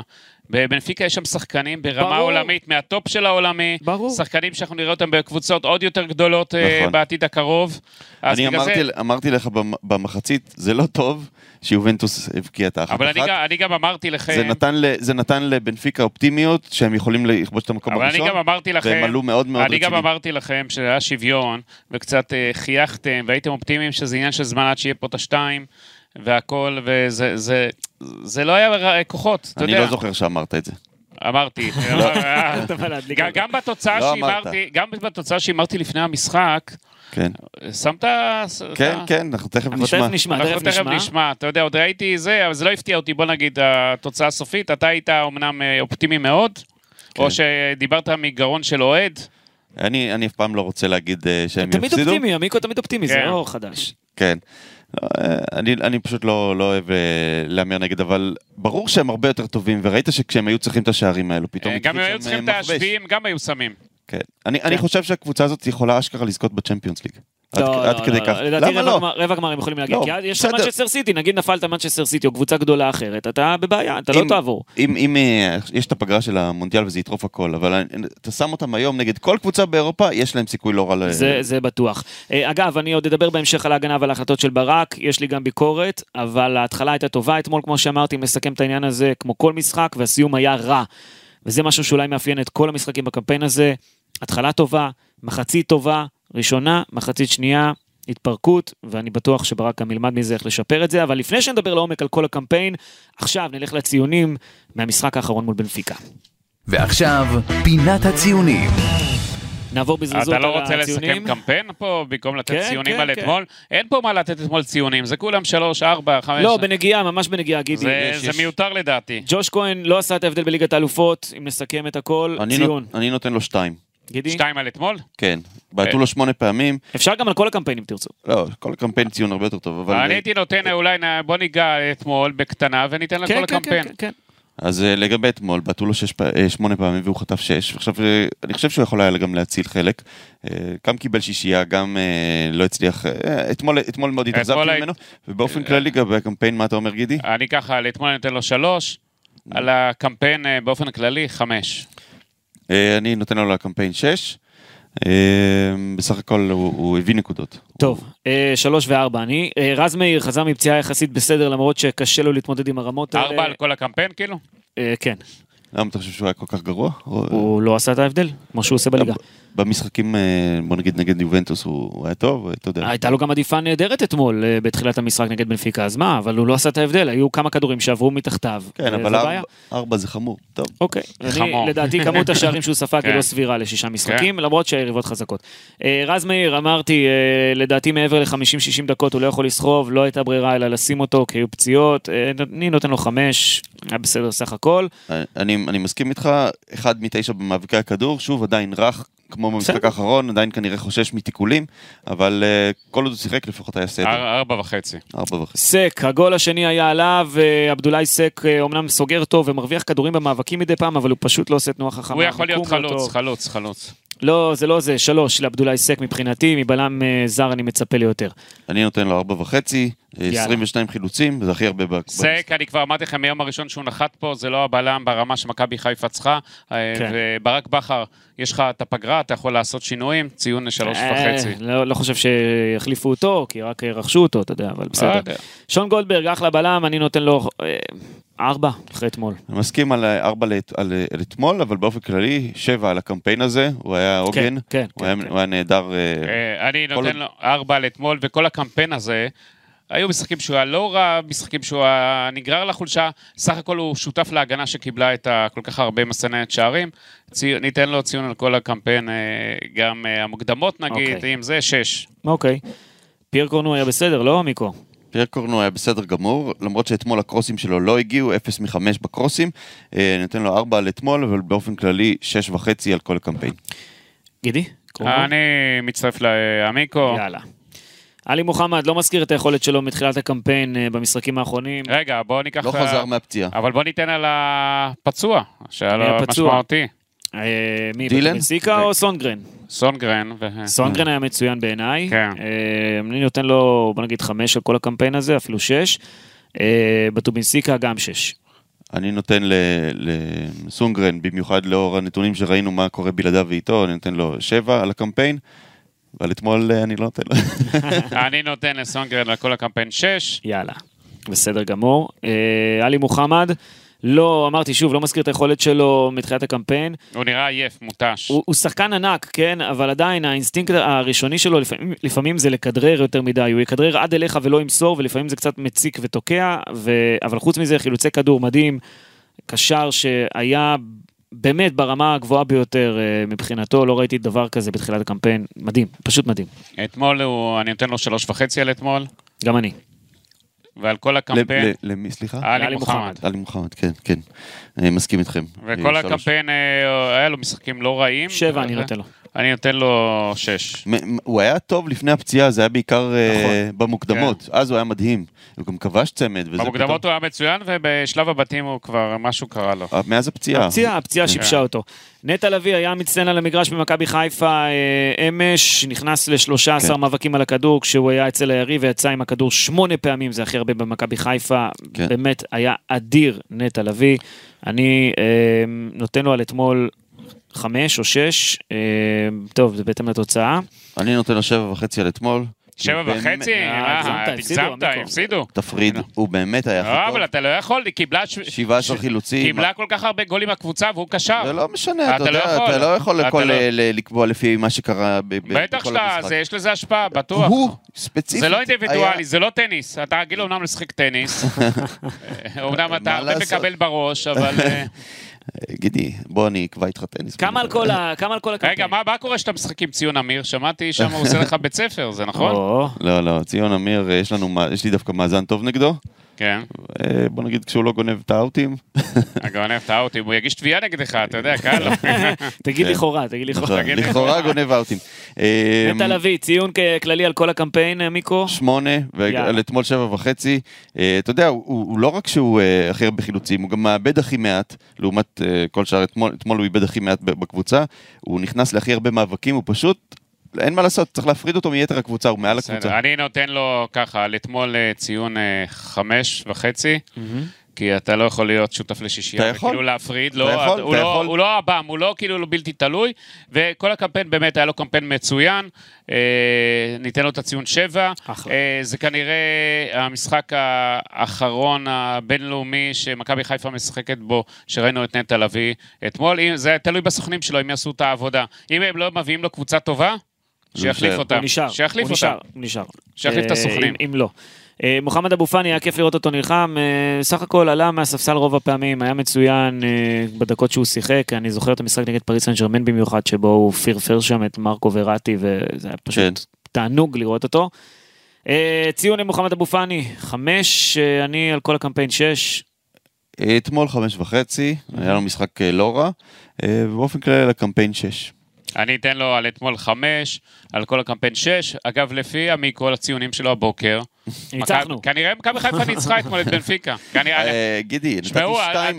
Speaker 3: בבנפיקה יש שם שחקנים ברמה
Speaker 1: ברור.
Speaker 3: עולמית, מהטופ של העולמי.
Speaker 1: ברור.
Speaker 3: שחקנים שאנחנו נראה אותם בקבוצות עוד יותר גדולות אה,
Speaker 2: נכון.
Speaker 3: בעתיד הקרוב. אז
Speaker 2: אני אמרתי,
Speaker 3: זה-
Speaker 2: אמרתי לך במ- במחצית, זה לא טוב שיובנטוס הבקיעה את האחת
Speaker 3: אבל אני
Speaker 2: אחת.
Speaker 3: גם, אני גם אמרתי לכם...
Speaker 2: זה נתן, ל, זה נתן לבנפיקה אופטימיות שהם יכולים לכבוש את המקום
Speaker 3: אבל
Speaker 2: הראשון.
Speaker 3: אני גם אמרתי לכם,
Speaker 2: והם עלו מאוד מאוד
Speaker 3: אני גם
Speaker 2: רציניים.
Speaker 3: אמרתי לכם שהיה שוויון, וקצת אה, חייכתם, והייתם אופטימיים שזה עניין של זמן עד שיהיה פה את השתיים, והכל, וזה זה, זה לא היה כוחות, אתה
Speaker 2: אני
Speaker 3: יודע.
Speaker 2: לא זוכר שאמרת את זה.
Speaker 3: אמרתי.
Speaker 1: להדליק
Speaker 3: גם- בתוצאה
Speaker 2: לא.
Speaker 3: שהימרתי, גם בתוצאה שהימרתי לפני המשחק,
Speaker 2: כן,
Speaker 3: שמת...
Speaker 2: כן, כן, אנחנו תכף
Speaker 1: אנחנו
Speaker 2: נשמע.
Speaker 1: תכף נשמע,
Speaker 3: אנחנו
Speaker 1: תכף נשמע.
Speaker 3: אתה יודע, עוד ראיתי זה, אבל זה לא הפתיע אותי, בוא נגיד, התוצאה הסופית, אתה היית אומנם אה, אופטימי מאוד,
Speaker 2: כן.
Speaker 3: או שדיברת מגרון של אוהד,
Speaker 2: אני אני אף פעם לא רוצה להגיד אה, שהם
Speaker 1: תמיד
Speaker 2: יפסידו.
Speaker 1: אופטימי, עמיקו תמיד אופטימי, זה
Speaker 3: כן.
Speaker 1: לא חדש.
Speaker 2: כן. אני, אני פשוט לא, לא אוהב אה, להמר נגד, אבל ברור שהם הרבה יותר טובים, וראית שכשהם היו צריכים את השערים האלו, פתאום
Speaker 3: אה, גם
Speaker 2: התחיל
Speaker 3: היו צריכים
Speaker 2: אה,
Speaker 3: את. השביעים, גם היו שמים.
Speaker 2: כן. אני, אני חושב שהקבוצה הזאת יכולה אשכרה לזכות בצ'מפיונס ליג. עד,
Speaker 1: לא,
Speaker 2: עד
Speaker 1: לא,
Speaker 2: כדי
Speaker 1: לא,
Speaker 2: כך.
Speaker 1: לדעתי
Speaker 2: למה
Speaker 1: רבע
Speaker 2: לא?
Speaker 1: גמר- רבע גמר הם יכולים להגיד,
Speaker 2: לא,
Speaker 1: כי יש
Speaker 2: בסדר.
Speaker 1: מנצ'סטר סיטי, נגיד נפלת מנצ'סטר סיטי או קבוצה גדולה אחרת, אתה בבעיה, אתה לא תעבור.
Speaker 2: אם, אם אה, יש את הפגרה של המונדיאל וזה יטרוף הכל, אבל אתה שם אותם היום נגד כל קבוצה באירופה, יש להם סיכוי לא רע ל...
Speaker 1: זה, זה בטוח. אה, אגב, אני עוד אדבר בהמשך על ההגנה ועל ההחלטות של ברק, יש לי גם ביקורת, אבל ההתחלה הייתה טובה אתמול, כמו שאמרתי, אם נסכם את העניין הזה כמו כל משחק, והסיום היה רע. וזה משהו שאולי מאפיין את כל המשחקים בקמפיין הזה. התחלה טובה, מחצית טובה, ראשונה, מחצית שנייה, התפרקות, ואני בטוח שברק גם ילמד מזה איך לשפר את זה, אבל לפני שנדבר לעומק על כל הקמפיין, עכשיו נלך לציונים מהמשחק האחרון מול בנפיקה.
Speaker 4: ועכשיו, פינת הציונים.
Speaker 1: נעבור בזריזות
Speaker 3: אתה
Speaker 1: על
Speaker 3: לא רוצה
Speaker 1: הציונים.
Speaker 3: לסכם קמפיין פה, במקום לתת
Speaker 1: כן,
Speaker 3: ציונים
Speaker 1: כן,
Speaker 3: על
Speaker 1: כן.
Speaker 3: אתמול? אין פה מה לתת אתמול ציונים, זה כולם שלוש, ארבע, חמש.
Speaker 1: לא, בנגיעה, ממש בנגיעה, גידי.
Speaker 3: זה
Speaker 2: יש,
Speaker 3: זה
Speaker 2: יש.
Speaker 3: מיותר לדעתי.
Speaker 1: ג'וש כהן לא עשה את ההבדל בליגת האלופות, אם נסכם את הכל,
Speaker 2: אני,
Speaker 1: ציון.
Speaker 2: נות, אני נותן לו שתיים.
Speaker 1: גידי?
Speaker 3: שתיים על אתמול?
Speaker 2: כן. בעטו לו שמונה פעמים.
Speaker 1: אפשר גם על כל הקמפיינים תרצו.
Speaker 2: לא, כל קמפיין ציון הרבה יותר טוב, אבל...
Speaker 3: אני הייתי נותן אולי, נ- בוא ניגע אתמול בקטנה וניתן לכל
Speaker 1: כן, כן,
Speaker 3: הקמפיין.
Speaker 1: כן, כן.
Speaker 2: אז אה, לגבי אתמול, בעטו לו שש, אה, שמונה פעמים והוא חטף שש, ועכשיו אה, אני חושב שהוא יכול היה גם להציל חלק. אה, גם קיבל שישייה, גם אה, לא הצליח, אה, אתמול, אתמול מאוד
Speaker 3: אתמול
Speaker 2: ממנו, ובאופן כללי לגבי הקמפיין, מה אתה אומר גידי?
Speaker 3: אני ככה, על אתמול אני נותן לו שלוש, על הקמפיין אה, באופן כללי, חמש.
Speaker 2: אה, אני נותן לו לקמפיין שש. אה, בסך הכל הוא, הוא הביא נקודות.
Speaker 1: טוב, אה, שלוש וארבע אני. רז מאיר חזר מפציעה יחסית בסדר, למרות שקשה לו להתמודד עם הרמות האלה.
Speaker 3: ארבע על כל הקמפיין, כאילו?
Speaker 1: אה, כן.
Speaker 2: למה אתה חושב שהוא היה כל כך גרוע? או-
Speaker 1: הוא לא עשה את ההבדל, כמו שהוא עושה בליגה.
Speaker 2: במשחקים, אה, בוא נגיד נגד יובנטוס, הוא היה טוב, אתה יודע.
Speaker 1: הייתה לו גם עדיפה נהדרת אתמול, אה, בתחילת המשחק נגד בנפיקה, אז מה, אבל הוא לא עשה את ההבדל, היו כמה כדורים שעברו מתחתיו.
Speaker 2: כן,
Speaker 1: וזה
Speaker 2: אבל. ארבע- זה חמור. טוב.
Speaker 1: אוקיי, אני. לדעתי כמות השערים שהוא ספג היא
Speaker 3: כן.
Speaker 1: לא סבירה לשישה משחקים, למרות שהיריבות חזקות. אה, רז מאיר, אמרתי, אה, לדעתי מעבר ל-50-60 דקות הוא לא יכול לסחוב, לא הייתה ברירה אלא לשים אותו, כי היו פציעות, אה, אני נותן לו חמש, היה בסדר סך הכל.
Speaker 2: אני, אני מסכים איתך, אחד מתשע במאבקי הכדור, שוב עדיין רך, כמו במשחק. האחרון, עדיין כנראה חושש מתיקולים, אבל uh, כל עוד הוא שיחק לפחות היה סדר.
Speaker 3: אר- ארבע וחצי.
Speaker 2: ארבע וחצי.
Speaker 1: סק, הגול השני היה עליו, אה, עבדולאי סק אה, אומנם סוגר טוב ומרוויח כדורים במאבקים מדי פעם, אבל הוא פשוט לא עושה תנועה חכמה.
Speaker 3: הוא יכול להיות
Speaker 1: לא
Speaker 3: חלוץ. חלוץ, חלוץ.
Speaker 1: לא, זה לא זה, שלוש לעבדולאי סק מבחינתי, מבלם זר אני מצפה ליותר.
Speaker 2: אני נותן לו ארבע וחצי. 22 חילוצים, זה הכי הרבה ב...
Speaker 3: סק, אני כבר אמרתי לכם מיום הראשון שהוא נחת פה, זה לא הבלם ברמה שמכבי חיפה צריכה. אה,
Speaker 1: כן.
Speaker 3: וברק בכר, יש לך את הפגרה, אתה יכול לעשות שינויים, ציון שלוש
Speaker 1: אה,
Speaker 3: וחצי.
Speaker 1: לא, לא חושב שיחליפו אותו, כי רק אה, רכשו אותו, אתה יודע, אבל
Speaker 3: לא
Speaker 1: בסדר. שון גולדברג, אחלה בלם, אני נותן לו אה, ארבע אחרי אתמול.
Speaker 2: אני מסכים על אה, ארבע לאת- על, אה, על אתמול, אבל באופן כללי, שבע על הקמפיין הזה, הוא היה הוגן,
Speaker 1: כן,
Speaker 2: הוא היה-
Speaker 1: כן, כן.
Speaker 2: הוא היה נהדר. אה,
Speaker 3: אה, אני נותן לו ארבע על אתמול, וכל הקמפיין הזה, היו משחקים שהוא היה לא רע, משחקים שהוא היה נגרר לחולשה, סך הכל הוא שותף להגנה שקיבלה את כל כך הרבה מסננת שערים. צי- ניתן לו ציון על כל הקמפיין, אה, גם אה, המוקדמות נגיד,
Speaker 1: אוקיי.
Speaker 3: אם זה שש.
Speaker 1: אוקיי. פייר קורנו היה בסדר, לא, מיקו?
Speaker 2: פייר קורנו היה בסדר גמור, למרות שאתמול הקרוסים שלו לא הגיעו, 0 מ-5 בקרוסים. אה, אני נותן לו 4 על אתמול, אבל באופן כללי 6 וחצי על כל הקמפיין.
Speaker 1: גידי? קורנו?
Speaker 3: אני מצטרף לעמיקו.
Speaker 1: יאללה. עלי מוחמד לא מזכיר את היכולת שלו מתחילת הקמפיין אה, במשחקים האחרונים.
Speaker 3: רגע, בוא ניקח...
Speaker 2: לא חזר מהפציעה.
Speaker 3: אבל בוא ניתן על הפצוע, שהיה
Speaker 1: מי
Speaker 3: לו? משמעותי.
Speaker 1: אה, מי,
Speaker 2: דילן?
Speaker 1: בטובינסיקה או סונגרן?
Speaker 3: סונגרן. ו-
Speaker 1: סונגרן היה מצוין בעיניי.
Speaker 3: כן.
Speaker 1: אה, אני נותן לו, בוא נגיד, חמש על כל הקמפיין הזה, אפילו שש. אה, בטובינסיקה גם שש.
Speaker 2: אני נותן לסונגרן, במיוחד לאור הנתונים שראינו מה קורה בלעדיו ואיתו, אני נותן לו שבע על הקמפיין, אבל אתמול אה, אני לא נותן.
Speaker 3: אני נותן לסונגרן על כל הקמפיין 6.
Speaker 1: יאללה, בסדר גמור. אה, עלי מוחמד, לא, אמרתי שוב, לא מזכיר את היכולת שלו מתחילת הקמפיין.
Speaker 3: הוא נראה עייף, מותש.
Speaker 1: הוא, הוא שחקן ענק, כן, אבל עדיין האינסטינקט הראשוני שלו לפעמים, לפעמים זה לכדרר יותר מדי, הוא יכדרר עד אליך ולא ימסור, ולפעמים זה קצת מציק ותוקע, ו... אבל חוץ מזה חילוצי כדור מדהים, קשר שהיה באמת ברמה הגבוהה ביותר אה, מבחינתו, לא ראיתי דבר כזה בתחילת הקמפיין, מדהים, פשוט מדהים,
Speaker 3: אתמול הוא, אני נותן לו שלוש וחצי על אתמול,
Speaker 1: גם אני.
Speaker 3: ועל כל הקמפיין,
Speaker 2: למי, סליחה?
Speaker 3: עלי מוחמד.
Speaker 2: עלי מוחמד, כן, כן. אני מסכים איתכם.
Speaker 3: וכל
Speaker 2: אה.
Speaker 3: הקמפיין, אה, היה לו משחקים לא רעים.
Speaker 1: שבע אני נותן לו.
Speaker 3: אני נותן לו שש.
Speaker 2: הוא היה טוב לפני הפציעה, זה היה בעיקר אה,
Speaker 1: נכון.
Speaker 2: במוקדמות. אז הוא היה מדהים. הוא גם כבש צמד.
Speaker 3: במוקדמות הוא היה מצוין, ובשלב הבתים הוא כבר, משהו קרה לו.
Speaker 2: מאז הפציעה.
Speaker 1: הפציעה, הפציעה
Speaker 3: כן.
Speaker 1: שיבשה אותו. נטע לביא היה מצטיין על המגרש במכבי חיפה אמש, נכנס ל-13
Speaker 2: כן.
Speaker 1: מאבקים על הכדור כשהוא היה אצל היריב ויצא עם הכדור שמונה פעמים, זה הכי הרבה במכבי חיפה.
Speaker 2: כן.
Speaker 1: באמת היה אדיר נטע לביא. אני אה, נותן לו על אתמול חמש או שש, אה, טוב, זה בהתאם לתוצאה.
Speaker 2: אני נותן לו שבע וחצי על אתמול.
Speaker 3: שבע
Speaker 2: הוא באמת-
Speaker 3: וחצי?
Speaker 1: אה, הגזמת, הפסידו,
Speaker 3: הגזמת,
Speaker 1: המיקרו.
Speaker 3: הפסידו.
Speaker 2: תפריד, הוא באמת היה
Speaker 3: לא,
Speaker 2: הכי
Speaker 3: אבל
Speaker 2: טוב.
Speaker 3: אתה לא יכול, היא קיבלה... ש-
Speaker 2: 17
Speaker 3: ש-
Speaker 2: חילוצים.
Speaker 3: קיבלה כל כך הרבה גולים מהקבוצה והוא קשר.
Speaker 2: זה לא משנה,
Speaker 3: אתה
Speaker 2: אתה
Speaker 3: לא
Speaker 2: יודע,
Speaker 3: יכול.
Speaker 2: אתה לא יכול
Speaker 3: לא-
Speaker 2: לקבוע לפי מה שקרה ב- ב-
Speaker 3: בטח
Speaker 2: בכל
Speaker 3: שאתה,
Speaker 2: המשחק.
Speaker 3: יש לזה השפעה, בטוח.
Speaker 2: הוא, ספציפית.
Speaker 3: זה לא אינדיבידואלי, זה לא טניס. אתה רגיל אומנם לשחק טניס. אומנם אתה הרבה? מקבל בראש, אבל... אה,
Speaker 2: גידי, בוא אני אקבע איתך טניס.
Speaker 1: כמה על כל הקמפיין?
Speaker 3: רגע, מה קורה כשאתה משחק עם ציון אמיר? שמעתי שם הוא עושה לך בית ספר, זה נכון?
Speaker 2: לא, לא, ציון אמיר, יש לנו, מה- יש לי דווקא מאזן טוב נגדו.
Speaker 3: כן.
Speaker 2: אה, בוא נגיד כשהוא לא גונב את האאוטים.
Speaker 3: אגב, הפתעה אותי, הוא יגיש תביעה נגדך, אתה יודע, קל לו.
Speaker 1: תגיד
Speaker 2: כן.
Speaker 1: לכאורה, תגיד לכאורה.
Speaker 2: נכון,
Speaker 3: תגיד לי.
Speaker 2: לכאורה גונב האאוטים. אה,
Speaker 1: נטע לביא, ציון כללי על כל הקמפיין, אה, מיקו?
Speaker 2: שמונה. ועל אתמול שבע וחצי. אה, אתה יודע, הוא, לא רק שהוא הכי הרבה חילוצים, הוא גם מאבד הכי מעט, לעומת כל שאר, אתמול, הוא איבד הכי מעט בקבוצה, הוא נכנס להכי הרבה מאבקים, הוא פשוט, אין מה לעשות, צריך להפריד אותו מיתר הקבוצה, הוא מעל הקבוצה.
Speaker 3: בסדר, אני נותן לו ככה, על אתמול אה, ציון אה, חמש וחצי. כי אתה לא יכול להיות שותף לשישייה. וכאילו להפריד,
Speaker 2: אתה
Speaker 3: לא,
Speaker 2: יכול,
Speaker 3: הוא, לא,
Speaker 2: יכול.
Speaker 3: הוא לא הבם, הוא לא כאילו לא בלתי תלוי, וכל הקמפיין באמת היה לו קמפיין מצוין, אה, ניתן לו את הציון 7,
Speaker 1: אחלה.
Speaker 3: אה, זה כנראה המשחק האחרון הבינלאומי שמכבי חיפה משחקת בו, שראינו את נטע לביא אתמול, אם, זה תלוי בסוכנים שלו, אם יעשו את העבודה. אם הם לא מביאים לו קבוצה טובה, שיחליף. אותה.
Speaker 1: הוא נשאר,
Speaker 3: שיחליף.
Speaker 1: נשאר, הוא נשאר.
Speaker 3: שיחליף את
Speaker 1: אה,
Speaker 3: הסוכנים.
Speaker 1: אם- לא. אה, מוחמד אבו פאני, היה כיף לראות אותו נלחם, אה, סך הכל עלה מהספסל רוב הפעמים, היה מצוין בדקות שהוא שיחק, אני זוכר את המשחק נגד פריס סן ג'רמן במיוחד, שבו הוא פרפר שם את מרקו וראטי, וזה היה פשוט
Speaker 2: כן.
Speaker 1: תענוג לראות אותו. ציון למוחמד אבו פאני, חמש, אני על כל הקמפיין שש.
Speaker 2: אתמול חמש וחצי, היה לו משחק לא רע, ובאופן כללי לקמפיין שש.
Speaker 3: אני אתן לו על אתמול חמש, על כל הקמפיין שש. אגב, לפי מכל הציונים שלו הבוקר,
Speaker 1: ניצחנו.
Speaker 3: כנראה מכבי חיפה ניצחה אתמול את בנפיקה.
Speaker 2: אה, גידי,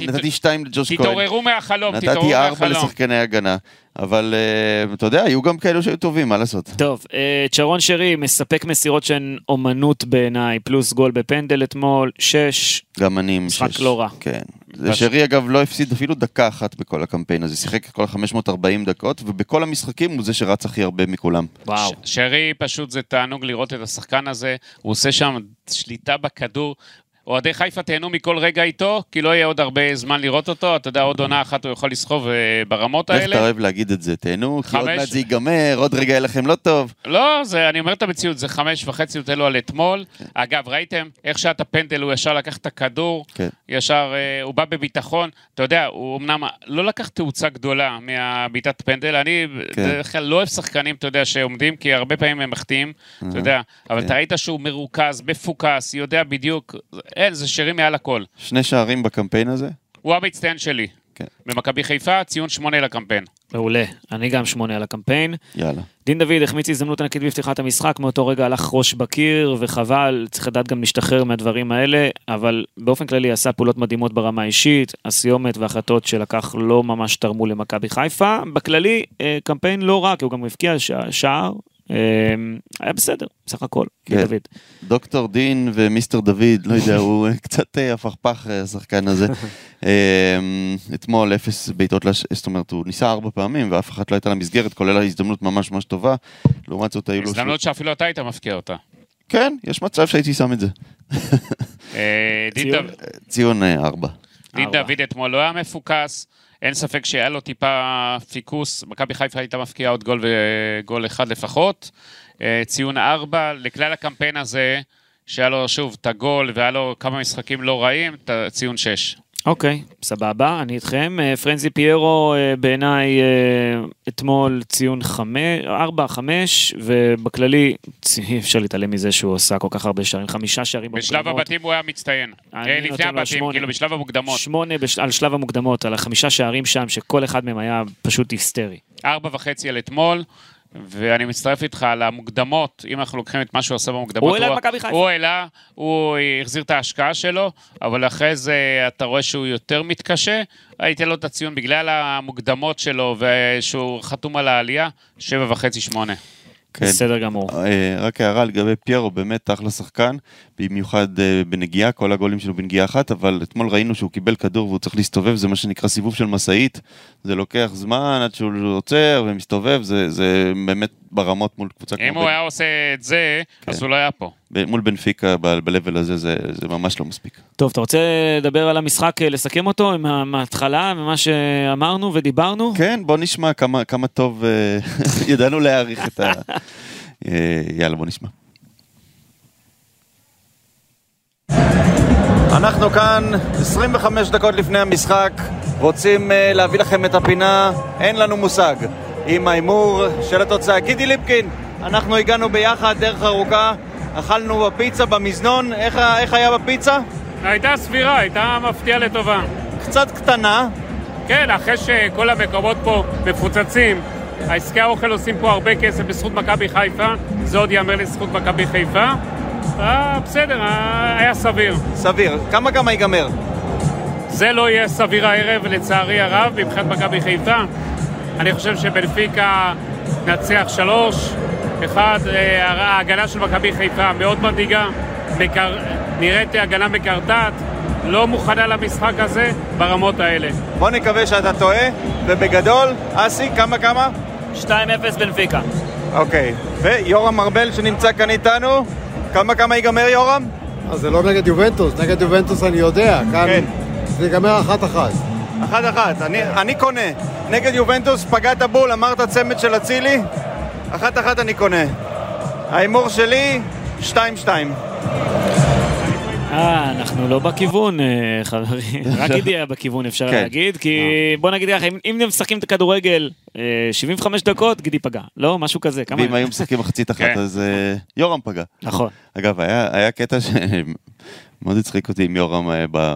Speaker 2: נתתי שתיים, לג'וש כהן.
Speaker 3: תתעוררו מהחלום, תתעוררו
Speaker 2: נתתי ארבע
Speaker 3: מהחלום.
Speaker 2: לשחקני הגנה, אבל אה, אתה יודע, היו גם כאלו שהיו טובים, מה לעשות?
Speaker 1: טוב, אה, צ'רון שרי מספק מסירות שהן אומנות בעיניי, פלוס גול בפנדל אתמול, שש.
Speaker 2: גם אני עם
Speaker 1: משחק
Speaker 2: שש.
Speaker 1: לא רע.
Speaker 2: כן. זה שרי אגב לא הפסיד אפילו דקה אחת בכל הקמפיין הזה, שיחק את כל ה-540 דקות, ובכל המשחקים הוא זה שרץ הכי הרבה מכולם.
Speaker 1: וואו.
Speaker 3: ש- שרי פשוט זה תענוג לראות את השחקן הזה, הוא עושה שם שליטה בכדור. אוהדי חיפה תהנו מכל רגע איתו, כי לא יהיה עוד הרבה זמן לראות אותו, אתה יודע, עוד עונה אחת הוא יכול לסחוב אה, ברמות
Speaker 2: איך אתה
Speaker 3: האלה.
Speaker 2: אוהב להגיד את זה? תהנו, כי עוד מעט זה ייגמר, עוד רגע יהיה לכם לא טוב.
Speaker 3: לא, זה, אני אומר את המציאות, זה חמש וחצי נותן לו על אתמול. אגב, ראיתם איך שעת הפנדל, הוא ישר לקח את הכדור,
Speaker 2: כן.
Speaker 3: ישר, אה, הוא בא בביטחון. אתה יודע, הוא אמנם לא לקח תאוצה גדולה מהבעיטת פנדל, אני
Speaker 2: כן.
Speaker 3: בדרך כלל לא אוהב שחקנים, אתה יודע, שעומדים, כי הרבה פעמים הם מחטיאים, אתה יודע, אבל
Speaker 2: כן.
Speaker 3: אתה ראית שהוא מרוכז, מפוקס, יודע בדיוק, אין, זה שרי מעל הכל.
Speaker 2: שני שערים בקמפיין הזה?
Speaker 3: הוא המצטיין שלי.
Speaker 2: כן.
Speaker 3: במכבי חיפה, ציון שמונה לקמפיין.
Speaker 1: מעולה, אני גם שמונה על הקמפיין.
Speaker 2: יאללה.
Speaker 1: דין דוד החמיץ הזדמנות ענקית בפתיחת המשחק, מאותו רגע הלך ראש בקיר, וחבל, צריך לדעת גם להשתחרר מהדברים האלה, אבל באופן כללי עשה פעולות מדהימות ברמה האישית, הסיומת והחלטות שלקח לא ממש תרמו למכבי חיפה. בכללי, אה, קמפיין לא רע, כי הוא גם הבקיע שע- שער, היה בסדר, בסך הכל,
Speaker 2: כן.
Speaker 1: דוד.
Speaker 2: דוקטור דין ומיסטר דוד, לא יודע, הוא קצת אה, הפכפך אה, השחקן הזה. אה, אתמול אפס בעיטות, לש... זאת אומרת, הוא ניסה ארבע פעמים ואף אחת לא הייתה למסגרת, כולל ההזדמנות ממש ממש טובה. לעומת זאת היו לו...
Speaker 3: הזדמנות שאפילו אתה היית מפקיע אותה.
Speaker 2: כן, יש מצב שהייתי שם את זה.
Speaker 3: אה,
Speaker 1: ציון?
Speaker 3: דוד-
Speaker 2: ציון ארבע.
Speaker 3: דין. דוד אתמול לא היה מפוקס, אין ספק שהיה לו טיפה פיקוס, מכבי חיפה הייתה מפקיעה עוד גול וגול אחד לפחות. אה, ציון ארבע, לכלל הקמפיין הזה, שהיה לו שוב את הגול והיה לו כמה משחקים לא רעים, ציון שש.
Speaker 1: אוקיי, סבבה, אני איתכם. אה, פרנזי פיירו אה, בעיניי אה, אתמול ציון חמש, ארבע, חמש, ובכללי צ- אי אפשר להתעלם מזה שהוא עשה כל כך הרבה שערים, חמישה שערים
Speaker 3: בשלב
Speaker 1: במוקדמות.
Speaker 3: הבתים הוא היה מצטיין. לפני הבתים,
Speaker 1: שמונה.
Speaker 3: כאילו בשלב המוקדמות.
Speaker 1: שמונה בש... על שלב המוקדמות, על החמישה שערים שם, שכל אחד מהם היה פשוט היסטרי.
Speaker 3: ארבע וחצי על אתמול, ואני מצטרף איתך על המוקדמות, אם אנחנו לוקחים את מה שהוא עשה במוקדמות.
Speaker 1: הוא העלה את מכבי חיפה.
Speaker 3: הוא העלה, הוא החזיר את ההשקעה שלו, אבל אחרי זה אתה רואה שהוא יותר מתקשה. הייתי לו את הציון בגלל המוקדמות שלו, ושהוא חתום על העלייה, שבע וחצי, שמונה.
Speaker 2: כן.
Speaker 1: בסדר גמור.
Speaker 2: אה, רק הערה לגבי פיירו, באמת אחלה שחקן, במיוחד אה, בנגיעה, כל הגולים שלו בנגיעה אחת, אבל אתמול ראינו שהוא קיבל כדור והוא צריך להסתובב, זה מה שנקרא סיבוב של משאית, זה לוקח זמן עד שהוא עוצר ומסתובב, זה, זה באמת ברמות מול קבוצה
Speaker 3: אם
Speaker 2: כמו
Speaker 3: הוא
Speaker 2: בן-
Speaker 3: היה עושה את זה, אז
Speaker 2: כן.
Speaker 3: הוא לא היה פה.
Speaker 2: מול בנפיקה ב-level הזה, זה, זה ממש לא מספיק.
Speaker 1: טוב, אתה רוצה לדבר על המשחק, אה, לסכם אותו מה- מההתחלה, ממה שאמרנו ודיברנו?
Speaker 2: כן, בוא נשמע כמה, כמה טוב אה, ידענו להעריך את ה... אה, יאללה, בוא נשמע.
Speaker 5: אנחנו כאן 25 דקות לפני המשחק, רוצים להביא לכם את הפינה, אין לנו מושג. עם ההימור של התוצאה. גידי ליפקין, אנחנו הגענו ביחד דרך ארוכה, אכלנו בפיצה במזנון, איך, איך היה בפיצה?
Speaker 3: הייתה סבירה, הייתה מפתיעה לטובה.
Speaker 5: קצת קטנה,
Speaker 3: כן, אחרי שכל המקומות פה מפוצצים, העסקי האוכל עושים פה הרבה כסף בזכות מכבי חיפה, זה עוד ייאמר לזכות מכבי חיפה. אה, בסדר, אה, היה סביר.
Speaker 5: סביר. כמה כמה ייגמר?
Speaker 3: זה לא יהיה סביר הערב, לצערי הרב, מבחינת מכבי חיפה. אני חושב שבנפיקה נצח שלוש. אחד, אה, ההגנה של מכבי חיפה מאוד מדאיגה, מקר... נראית הגנה מקרטעת, לא מוכנה למשחק הזה ברמות האלה.
Speaker 5: בוא נקווה שאתה טועה, ובגדול, אסי, כמה כמה?
Speaker 1: 2-0 בנפיקה.
Speaker 5: אוקיי. ויורם ארבל שנמצא כאן איתנו, כמה כמה ייגמר יורם?
Speaker 6: אז זה לא נגד יובנטוס, נגד יובנטוס אני יודע, כאן
Speaker 5: כן.
Speaker 6: זה ייגמר אחת אחת.
Speaker 5: אחת אחת, אני, אני קונה. נגד יובנטוס פגעת בול, אמרת צמד של אצילי, אחת אחת אני קונה. ההימור שלי, שתיים שתיים.
Speaker 1: אה, אנחנו לא בכיוון, אה, חברים. רק גידי היה בכיוון, אפשר
Speaker 2: כן.
Speaker 1: להגיד, כי בוא נגיד ככה, אם- אם הם משחקים את הכדורגל אה, 75 דקות, גידי פגע. לא, משהו כזה. כמה...
Speaker 2: ואם היו משחקים מחצית אחת,
Speaker 3: כן.
Speaker 2: אז אה, יורם פגע.
Speaker 1: נכון.
Speaker 2: אגב, היה, היה קטע שמאוד הצחיק אותי עם יורם אה, ב...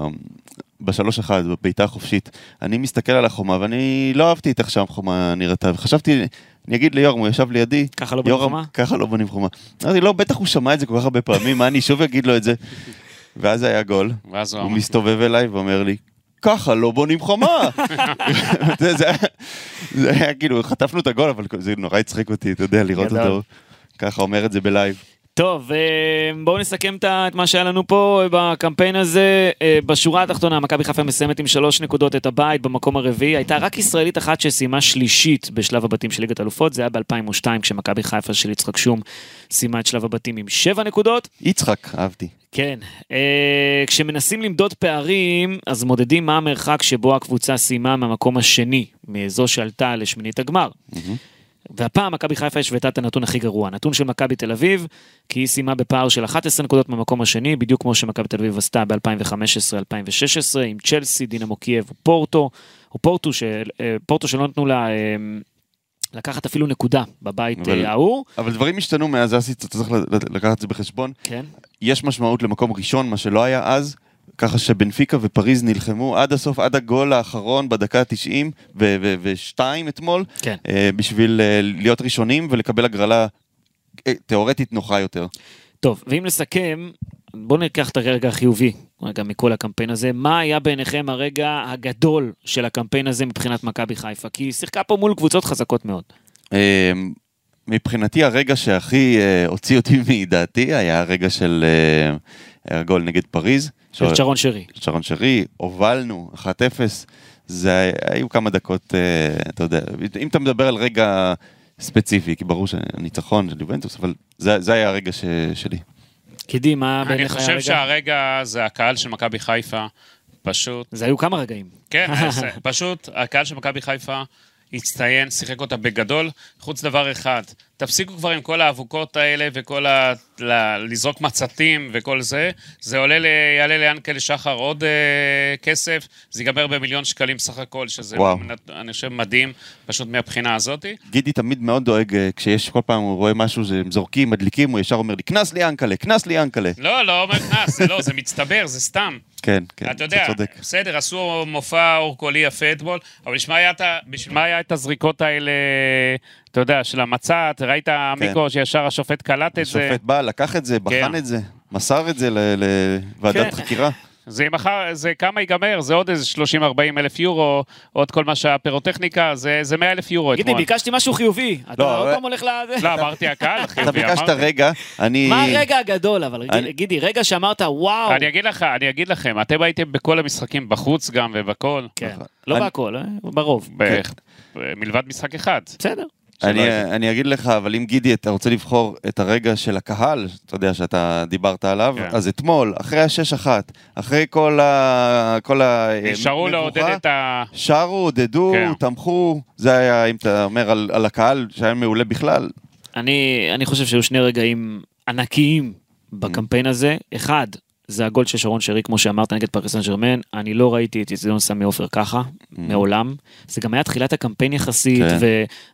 Speaker 2: בשלוש אחד, בבעיטה החופשית. אני מסתכל על החומה ואני לא אהבתי את איך שהחומה נראתה, וחשבתי, אני אגיד ליורם, הוא ישב לידי,
Speaker 1: ככה לא בונים חומה?
Speaker 2: ככה לא בונים חומה. אמרתי, לא, בטח הוא שמע את זה כל כך הרבה פעמים, מה אני שוב אגיד לו את זה? ואז היה גול,
Speaker 3: הוא
Speaker 2: מסתובב אליי ואומר לי, ככה לא בונים חומה. זה, זה, היה- זה היה כאילו, חטפנו את הגול, אבל זה נורא הצחיק אותי, אתה יודע, לראות. אותו. ככה אומר את זה בלייב.
Speaker 1: טוב, אה, בואו נסכם את מה שהיה לנו פה בקמפיין הזה. אה, בשורה התחתונה, מכבי חיפה מסיימת עם שלוש נקודות את הבית במקום הרביעי. הייתה רק ישראלית אחת שסיימה שלישית בשלב הבתים של ליגת אלופות, זה היה ב-2002, כשמכבי חיפה של יצחק שום סיימה את שלב הבתים עם שבע נקודות.
Speaker 2: יצחק, אהבתי.
Speaker 1: כן, אה, כשמנסים למדוד פערים, אז מודדים מה המרחק שבו הקבוצה סיימה מהמקום השני, מזו שעלתה לשמינית הגמר. והפעם מכבי חיפה השוותה את הנתון הכי גרוע, נתון של מכבי תל אביב, כי היא סיימה בפער של 11 נקודות מהמקום השני, בדיוק כמו שמכבי תל אביב עשתה ב-2015-2016, עם צ'לסי, דינמו קייב ופורטו, או פורטו, של, אה, פורטו שלא נתנו לה אה, לקחת אפילו נקודה בבית
Speaker 2: אבל-
Speaker 1: אה, ההוא.
Speaker 2: אבל דברים השתנו מאז אסי, אתה צריך לקחת את זה בחשבון.
Speaker 1: כן.
Speaker 2: יש משמעות למקום ראשון, מה שלא היה אז, ככה שבנפיקה ופריז נלחמו עד הסוף, עד הגול האחרון בדקה ה-90 ו-2 אתמול,
Speaker 1: כן.
Speaker 2: אה, בשביל אה, להיות ראשונים ולקבל הגרלה אה, תיאורטית נוחה יותר.
Speaker 1: טוב, ואם לסכם, בואו ניקח את הרגע החיובי, רגע מכל הקמפיין הזה, מה היה בעיניכם הרגע הגדול של הקמפיין הזה מבחינת מכבי חיפה? כי היא שיחקה פה מול קבוצות חזקות מאוד.
Speaker 2: אה, מבחינתי הרגע שהכי אה, הוציא אותי מדעתי היה הרגע של אה, הגול נגד פריז.
Speaker 1: של שרון שרי.
Speaker 2: של שרון שרי, הובלנו, 1-0. זה היו כמה דקות, אה, אתה יודע, אם אתה מדבר על רגע ספציפי, כי ברור שהניצחון של יובנטוס, אבל זה, זה היה הרגע ש, שלי.
Speaker 1: גידי, מה
Speaker 3: אני
Speaker 1: בעיניך היה
Speaker 3: חושב
Speaker 1: הרגע?
Speaker 3: שהרגע זה הקהל של מכבי חיפה, פשוט,
Speaker 1: זה היו כמה רגעים.
Speaker 3: כן, זה- פשוט הקהל של מכבי חיפה הצטיין, שיחק אותה בגדול, חוץ דבר אחד, תפסיקו כבר עם כל האבוקות האלה וכל ה... ל... לזרוק מצתים וכל זה, זה עולה ל... יעלה ליענקל שחר עוד אה, כסף, זה ייגמר במיליון שקלים סך הכל, שזה,
Speaker 2: וואו.
Speaker 3: אני חושב, מדהים, פשוט מהבחינה הזאתי.
Speaker 2: גידי תמיד מאוד דואג, אה, כשיש כל פעם, הוא רואה משהו, שהם זורקים, מדליקים, הוא ישר אומר לי, קנס לי ינקלה, קנס לי ינקלה.
Speaker 3: לא, לא אומר קנס, זה לא, זה מצטבר, זה סתם.
Speaker 2: כן, כן,
Speaker 3: אתה יודע,
Speaker 2: צודק.
Speaker 3: בסדר, עשו מופע אורקולי יפה אתמול, אבל בשביל מה היה את בשביל מה היה את הזריקות האלה, אתה יודע, של המצת, ראית מיקרו שישר השופט קלט את זה,
Speaker 2: השופט בא, לקח את זה, בחן
Speaker 3: כן.
Speaker 2: את זה, מסר את זה לוועדת
Speaker 1: כן.
Speaker 2: חקירה.
Speaker 3: זה מחר, זה כמה ייגמר, זה עוד איזה 30-40 אלף יורו, עוד כל מה שהפירוטכניקה, זה, זה 100 אלף יורו
Speaker 1: גידי,
Speaker 3: אתמול.
Speaker 1: ביקשתי משהו חיובי. אתה
Speaker 2: לא,
Speaker 1: עוד פעם הולך ל...
Speaker 3: לא, אמרתי הקהל,
Speaker 2: אתה
Speaker 3: חיובי,
Speaker 2: ביקשת
Speaker 3: אמרתי.
Speaker 2: רגע, אני...
Speaker 1: מה הרגע הגדול, אבל
Speaker 2: אני-
Speaker 1: גידי, רגע שאמרת, וואו.
Speaker 3: אני אגיד לך, אני אגיד לכם, אתם הייתם בכל המשחקים בחוץ גם ובכל,
Speaker 1: כן,
Speaker 2: נכון.
Speaker 1: לא
Speaker 2: אני-
Speaker 1: בהכל, אה? ברוב.
Speaker 3: ב- מלבד משחק אחד.
Speaker 1: בסדר.
Speaker 2: אני. אני אגיד לך, אבל אם גידי, אתה רוצה לבחור את הרגע של הקהל, אתה יודע שאתה דיברת עליו,
Speaker 3: כן.
Speaker 2: אז אתמול, אחרי השש אחת, אחרי כל ה... כל ה...
Speaker 3: נשארו
Speaker 2: מבוכה,
Speaker 3: לעודד את ה...
Speaker 2: שרו, עודדו,
Speaker 3: כן.
Speaker 2: תמכו, זה היה, אם אתה אומר על, על הקהל, שהיה מעולה בכלל,
Speaker 1: אני, אני חושב שהיו שני רגעים ענקיים בקמפיין הזה. אחד, זה הגול של שרון שרי, כמו שאמרת, נגד פריס סן ג'רמן. אני לא ראיתי את אצטדיון סמי עופר ככה, מעולם. זה גם היה תחילת הקמפיין יחסית,
Speaker 2: כן.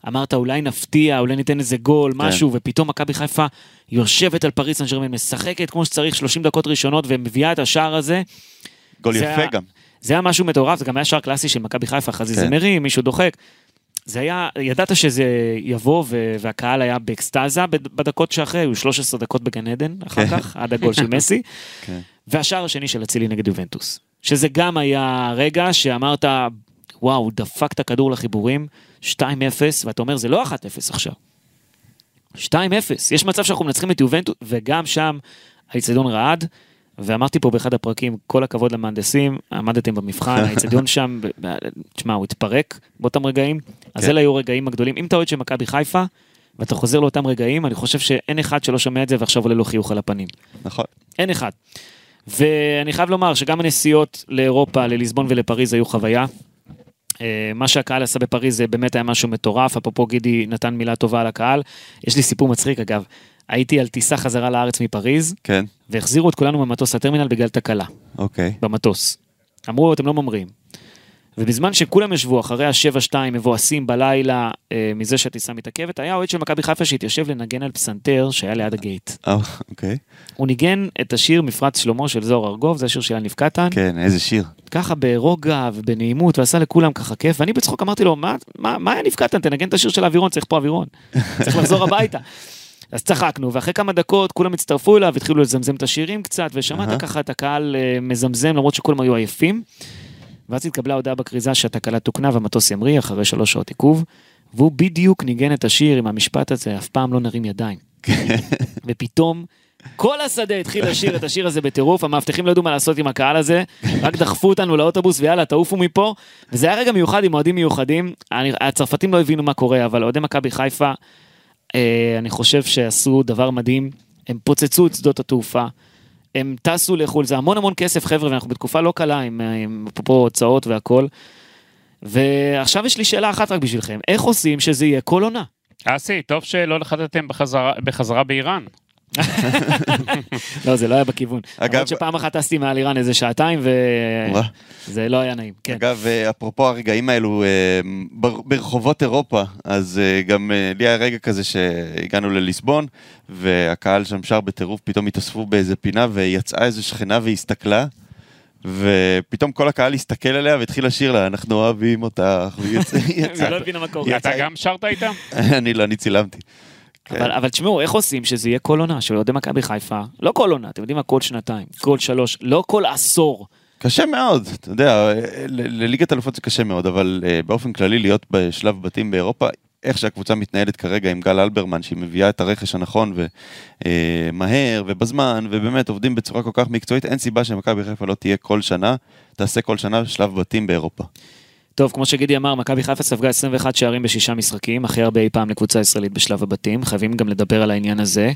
Speaker 1: ואמרת אולי נפתיע, אולי ניתן איזה גול, משהו, ופתאום מכבי חיפה יושבת על פריס סן ג'רמן, משחקת כמו שצריך 30 דקות ראשונות, ומביאה את השער הזה.
Speaker 2: גול יפה
Speaker 1: היה-
Speaker 2: גם.
Speaker 1: זה היה משהו מטורף, זה גם היה שער קלאסי של מכבי חיפה, חזיזה
Speaker 2: כן.
Speaker 1: מישהו דוחק. זה היה, ידעת שזה יבוא, ו- והקהל היה באקסטזה בד- בדקות שאחרי, היו 13 דקות בגן עדן, אחר
Speaker 2: כן.
Speaker 1: כך, עד הגול של מסי.
Speaker 2: כן.
Speaker 1: והשער השני של אצילי נגד יובנטוס. שזה גם היה רגע שאמרת, וואו, דפק את הכדור לחיבורים, 2-0, ואתה אומר, זה לא 1-0 עכשיו. 2-0, יש מצב שאנחנו מנצחים את יובנטוס, וגם שם האיצטדיון רעד, ואמרתי פה באחד הפרקים, כל הכבוד למהנדסים, עמדתם במבחן, האיצטדיון שם, תשמע, הוא התפרק באותם רגעים, אז
Speaker 2: כן.
Speaker 1: אלה היו רגעים הגדולים. אם אתה אוהד של מכבי חיפה, ואתה חוזר לאותם רגעים, אני חושב שאין אחד שלא שומע את זה ועכשיו עולה לו חיוך על הפנים.
Speaker 2: נכון.
Speaker 1: אין אחד. ואני חייב לומר שגם הנסיעות לאירופה, לליסבון ולפריז היו חוויה. אה, מה שהקהל עשה בפריז זה באמת היה משהו מטורף, אפרופו גידי נתן מילה טובה על הקהל. יש לי סיפור מצחיק אגב, הייתי על טיסה חזרה לארץ מפריז,
Speaker 2: כן,
Speaker 1: והחזירו את כולנו במטוס לטרמינל בגלל תקלה,
Speaker 2: אוקיי.
Speaker 1: במטוס. אמרו, אתם לא ממריאים. ובזמן שכולם ישבו אחרי ה-7-2 מבואסים בלילה אה, מזה שהטיסה מתעכבת, היה אוהד של מכבי חיפה שהתיישב לנגן על פסנתר שהיה ליד הגייט.
Speaker 2: אה, אוקיי.
Speaker 1: הוא ניגן את השיר מפרץ שלמה של זוהר ארגוב, זה השיר של יניב קטן,
Speaker 2: כן, איזה שיר.
Speaker 1: ככה ברוגע ובנעימות, ועשה לכולם ככה כיף, ואני בצחוק אמרתי לו, מה, מה, מה יניב קטן, תנגן את השיר של האווירון, צריך פה אווירון, צריך לחזור הביתה. אז צחקנו, ואחרי כמה דקות כולם הצטרפו אליו, התחילו לזמזם את השירים קצת, ושמעת
Speaker 2: אהה.
Speaker 1: ככה את הקהל אה, מזמזם, למרות שכולם היו עייפים. ואז התקבלה הודעה בכריזה שהתקלה תוקנה והמטוס ימריא אחרי שלוש שעות עיכוב, והוא בדיוק ניגן את השיר עם המשפט הזה, אף פעם לא נרים ידיים. ופתאום כל השדה התחיל לשיר את השיר הזה בטירוף, המאבטחים לא ידעו מה לעשות עם הקהל הזה, רק דחפו אותנו לאוטובוס ויאללה, תעופו מפה. וזה היה רגע מיוחד עם אוהדים מיוחדים. הצרפתים לא הבינו מה קורה, אבל אוהדי מכבי חיפה, אני חושב שעשו דבר מדהים. הם פוצצו את שדות התעופה, הם טסו לחו"ל, זה המון המון כסף חבר'ה, ואנחנו בתקופה לא קלה עם, עם אפרופו הוצאות והכל. ועכשיו יש לי שאלה אחת רק בשבילכם, איך עושים שזה יהיה כל עונה?
Speaker 3: אסי, טוב שלא נחתתם בחזרה- בחזרה באיראן.
Speaker 1: לא, זה לא היה בכיוון.
Speaker 2: אגב-
Speaker 1: למרות שפעם אחת טסתי מעל איראן איזה שעתיים. וזה לא היה נעים. כן.
Speaker 2: אגב, אה, אפרופו הרגעים האלו, אה, בר- ברחובות אירופה, אז אה, גם לי היה רגע כזה שהגענו לליסבון, והקהל שם שר בטירוף, פתאום התאספו באיזה פינה, ויצאה איזו שכנה והסתכלה, ופתאום כל הקהל הסתכל עליה והתחיל לשיר לה, אנחנו אוהבים אותך, והיא יצאה,
Speaker 1: היא לא הבינה מה קורה.
Speaker 3: אתה גם שרת איתם?
Speaker 2: אני לא, אני צילמתי. כן.
Speaker 1: אבל, אבל תשמעו, איך עושים שזה יהיה כל עונה של אוהדי מכבי חיפה? לא כל עונה, אתם יודעים מה? כל שנתיים, כל שלוש, לא כל עשור.
Speaker 2: קשה מאוד, אתה יודע, לליגת אלופות זה קשה מאוד, אבל אה, באופן כללי להיות בשלב בתים באירופה, איך שהקבוצה מתנהלת כרגע עם גל אלברמן, שהיא מביאה את הרכש הנכון ומהר ובזמן, ובאמת עובדים בצורה כל כך מקצועית, אין סיבה שמכבי חיפה לא תהיה כל שנה, תעשה כל שנה שלב בתים באירופה.
Speaker 1: טוב, כמו שגידי אמר, מכבי חיפה ספגה 21 שערים בשישה משחקים, הכי הרבה אי פעם לקבוצה ישראלית בשלב הבתים, חייבים גם לדבר על העניין הזה.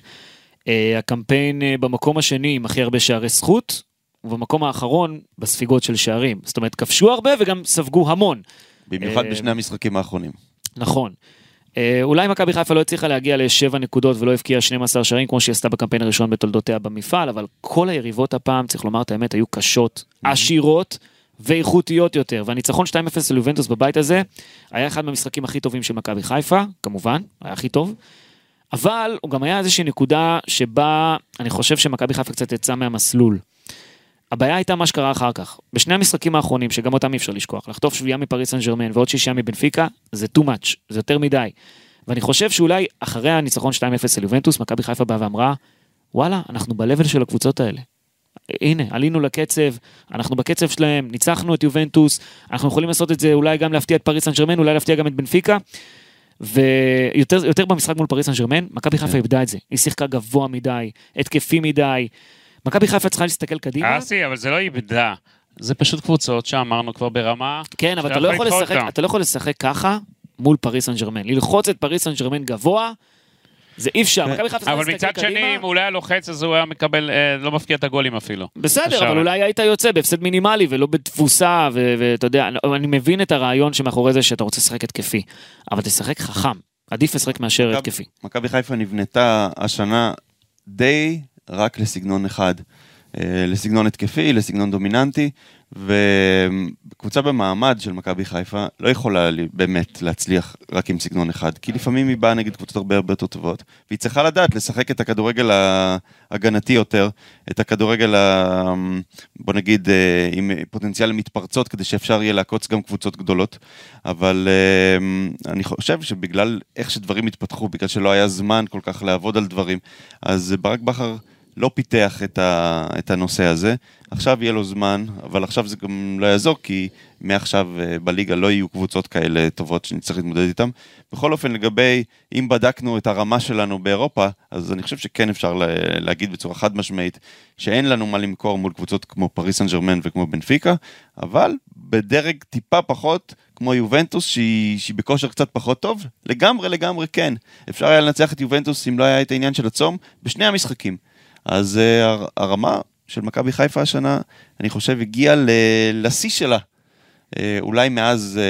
Speaker 1: אה, הקמפיין אה, במקום השני עם הכי הרבה שערי זכות, ובמקום האחרון בספיגות של שערים. זאת אומרת, כבשו הרבה וגם ספגו המון.
Speaker 2: במיוחד
Speaker 1: אה,
Speaker 2: בשני המשחקים האחרונים.
Speaker 1: נכון. אולי מכבי חיפה לא הצליחה להגיע לשבע נקודות ולא הבקיעה 12 שערים כמו שהיא עשתה בקמפיין הראשון בתולדותיה במפעל, אבל כל היריבות הפעם, צריך לומר את האמת, היו קשות, עשירות ואיכותיות יותר. והניצחון 2-0 על יובנטוס בבית הזה, היה אחד מהמשחקים הכי טובים של מכבי חיפה, כמובן, היה הכי טוב. אבל הוא גם היה איזושהי נקודה שבה אני חושב שמכבי חיפה קצת יצאה מהמסלול. הבעיה הייתה מה שקרה אחר כך. בשני המשחקים האחרונים, שגם אותם אי אפשר לשכוח, לחטוף שביעייה מפריס סן ג'רמן ועוד שישייה מבנפיקה, זה too much, זה יותר מדי. ואני חושב שאולי אחרי הניצחון 2-0 על יובנטוס, מכבי חיפה באה ואמרה, וואלה, אנחנו ב-level של הקבוצות האלה. הנה, עלינו לקצב, אנחנו בקצב שלהם, ניצחנו את יובנטוס, אנחנו יכולים לעשות את זה אולי גם להפתיע את פריס סן ג'רמן, אולי להפתיע גם את בנפיקה. ויותר יותר במשחק מול פריס סן ג'רמן, מכבי חיפה איבדה את זה. היא שיחקה גבוה מדי, התקפי מדי. מכבי חיפה צריכה להסתכל קדימה.
Speaker 3: אסי, אבל זה לא איבדה. זה פשוט קבוצות שאמרנו כבר ברמה...
Speaker 1: כן, אבל אתה לא,
Speaker 3: יכול
Speaker 1: לשחק. אתה לא יכול לשחק ככה מול פריס סן ג'רמן. ללחוץ את פריס סן ג'רמן גבוה, זה אי אפשר. מכבי חיפה צריכה
Speaker 3: אבל מצד. שני, אם הוא לא היה לוחץ, אז הוא היה מקבל, אה, לא מפקיע את הגולים אפילו.
Speaker 1: בסדר, אבל אולי היית יוצא בהפסד מינימלי ולא בתבוסה, ו- ואתה יודע, אני- מבין את הרעיון שמאחורי זה שאתה רוצה לשחק התקפי, אבל תשחק חכם. עדיף לשחק מאשר התקפי.
Speaker 2: מכבי חיפה נבנתה השנה די רק לסגנון אחד. אה, לסגנון התקפי, לסגנון דומיננטי, וקבוצה במעמד של מכבי חיפה לא יכולה באמת להצליח רק עם סגנון אחד, כי לפעמים היא באה נגד קבוצות הרבה הרבה יותר טובות, והיא צריכה לדעת לשחק את הכדורגל ההגנתי יותר, את הכדורגל, ה... בוא נגיד, אה, עם פוטנציאל למתפרצות, כדי שאפשר יהיה לעקוץ גם קבוצות גדולות, אבל אה, אני חושב שבגלל איך שדברים התפתחו, בגלל שלא היה זמן כל כך לעבוד על דברים, אז ברק בכר... לא פיתח את, ה, את הנושא הזה. עכשיו יהיה לו זמן, אבל עכשיו זה גם לא יעזור, כי מעכשיו אה, בליגה לא יהיו קבוצות כאלה טובות שנצטרך להתמודד איתן. בכל אופן, לגבי, אם בדקנו את הרמה שלנו באירופה, אז אני חושב שכן אפשר לה, להגיד בצורה חד משמעית שאין לנו מה למכור מול קבוצות כמו פריס סן ג'רמן וכמו בנפיקה, אבל בדרג טיפה פחות, כמו יובנטוס, שהיא, שהיא בכושר קצת פחות טוב, לגמרי לגמרי כן. אפשר היה לנצח את יובנטוס אם לא היה את העניין של הצום, בשני המשחקים. אז uh, הר- הרמה של מכבי חיפה השנה, אני חושב, הגיעה לשיא שלה, uh, אולי מאז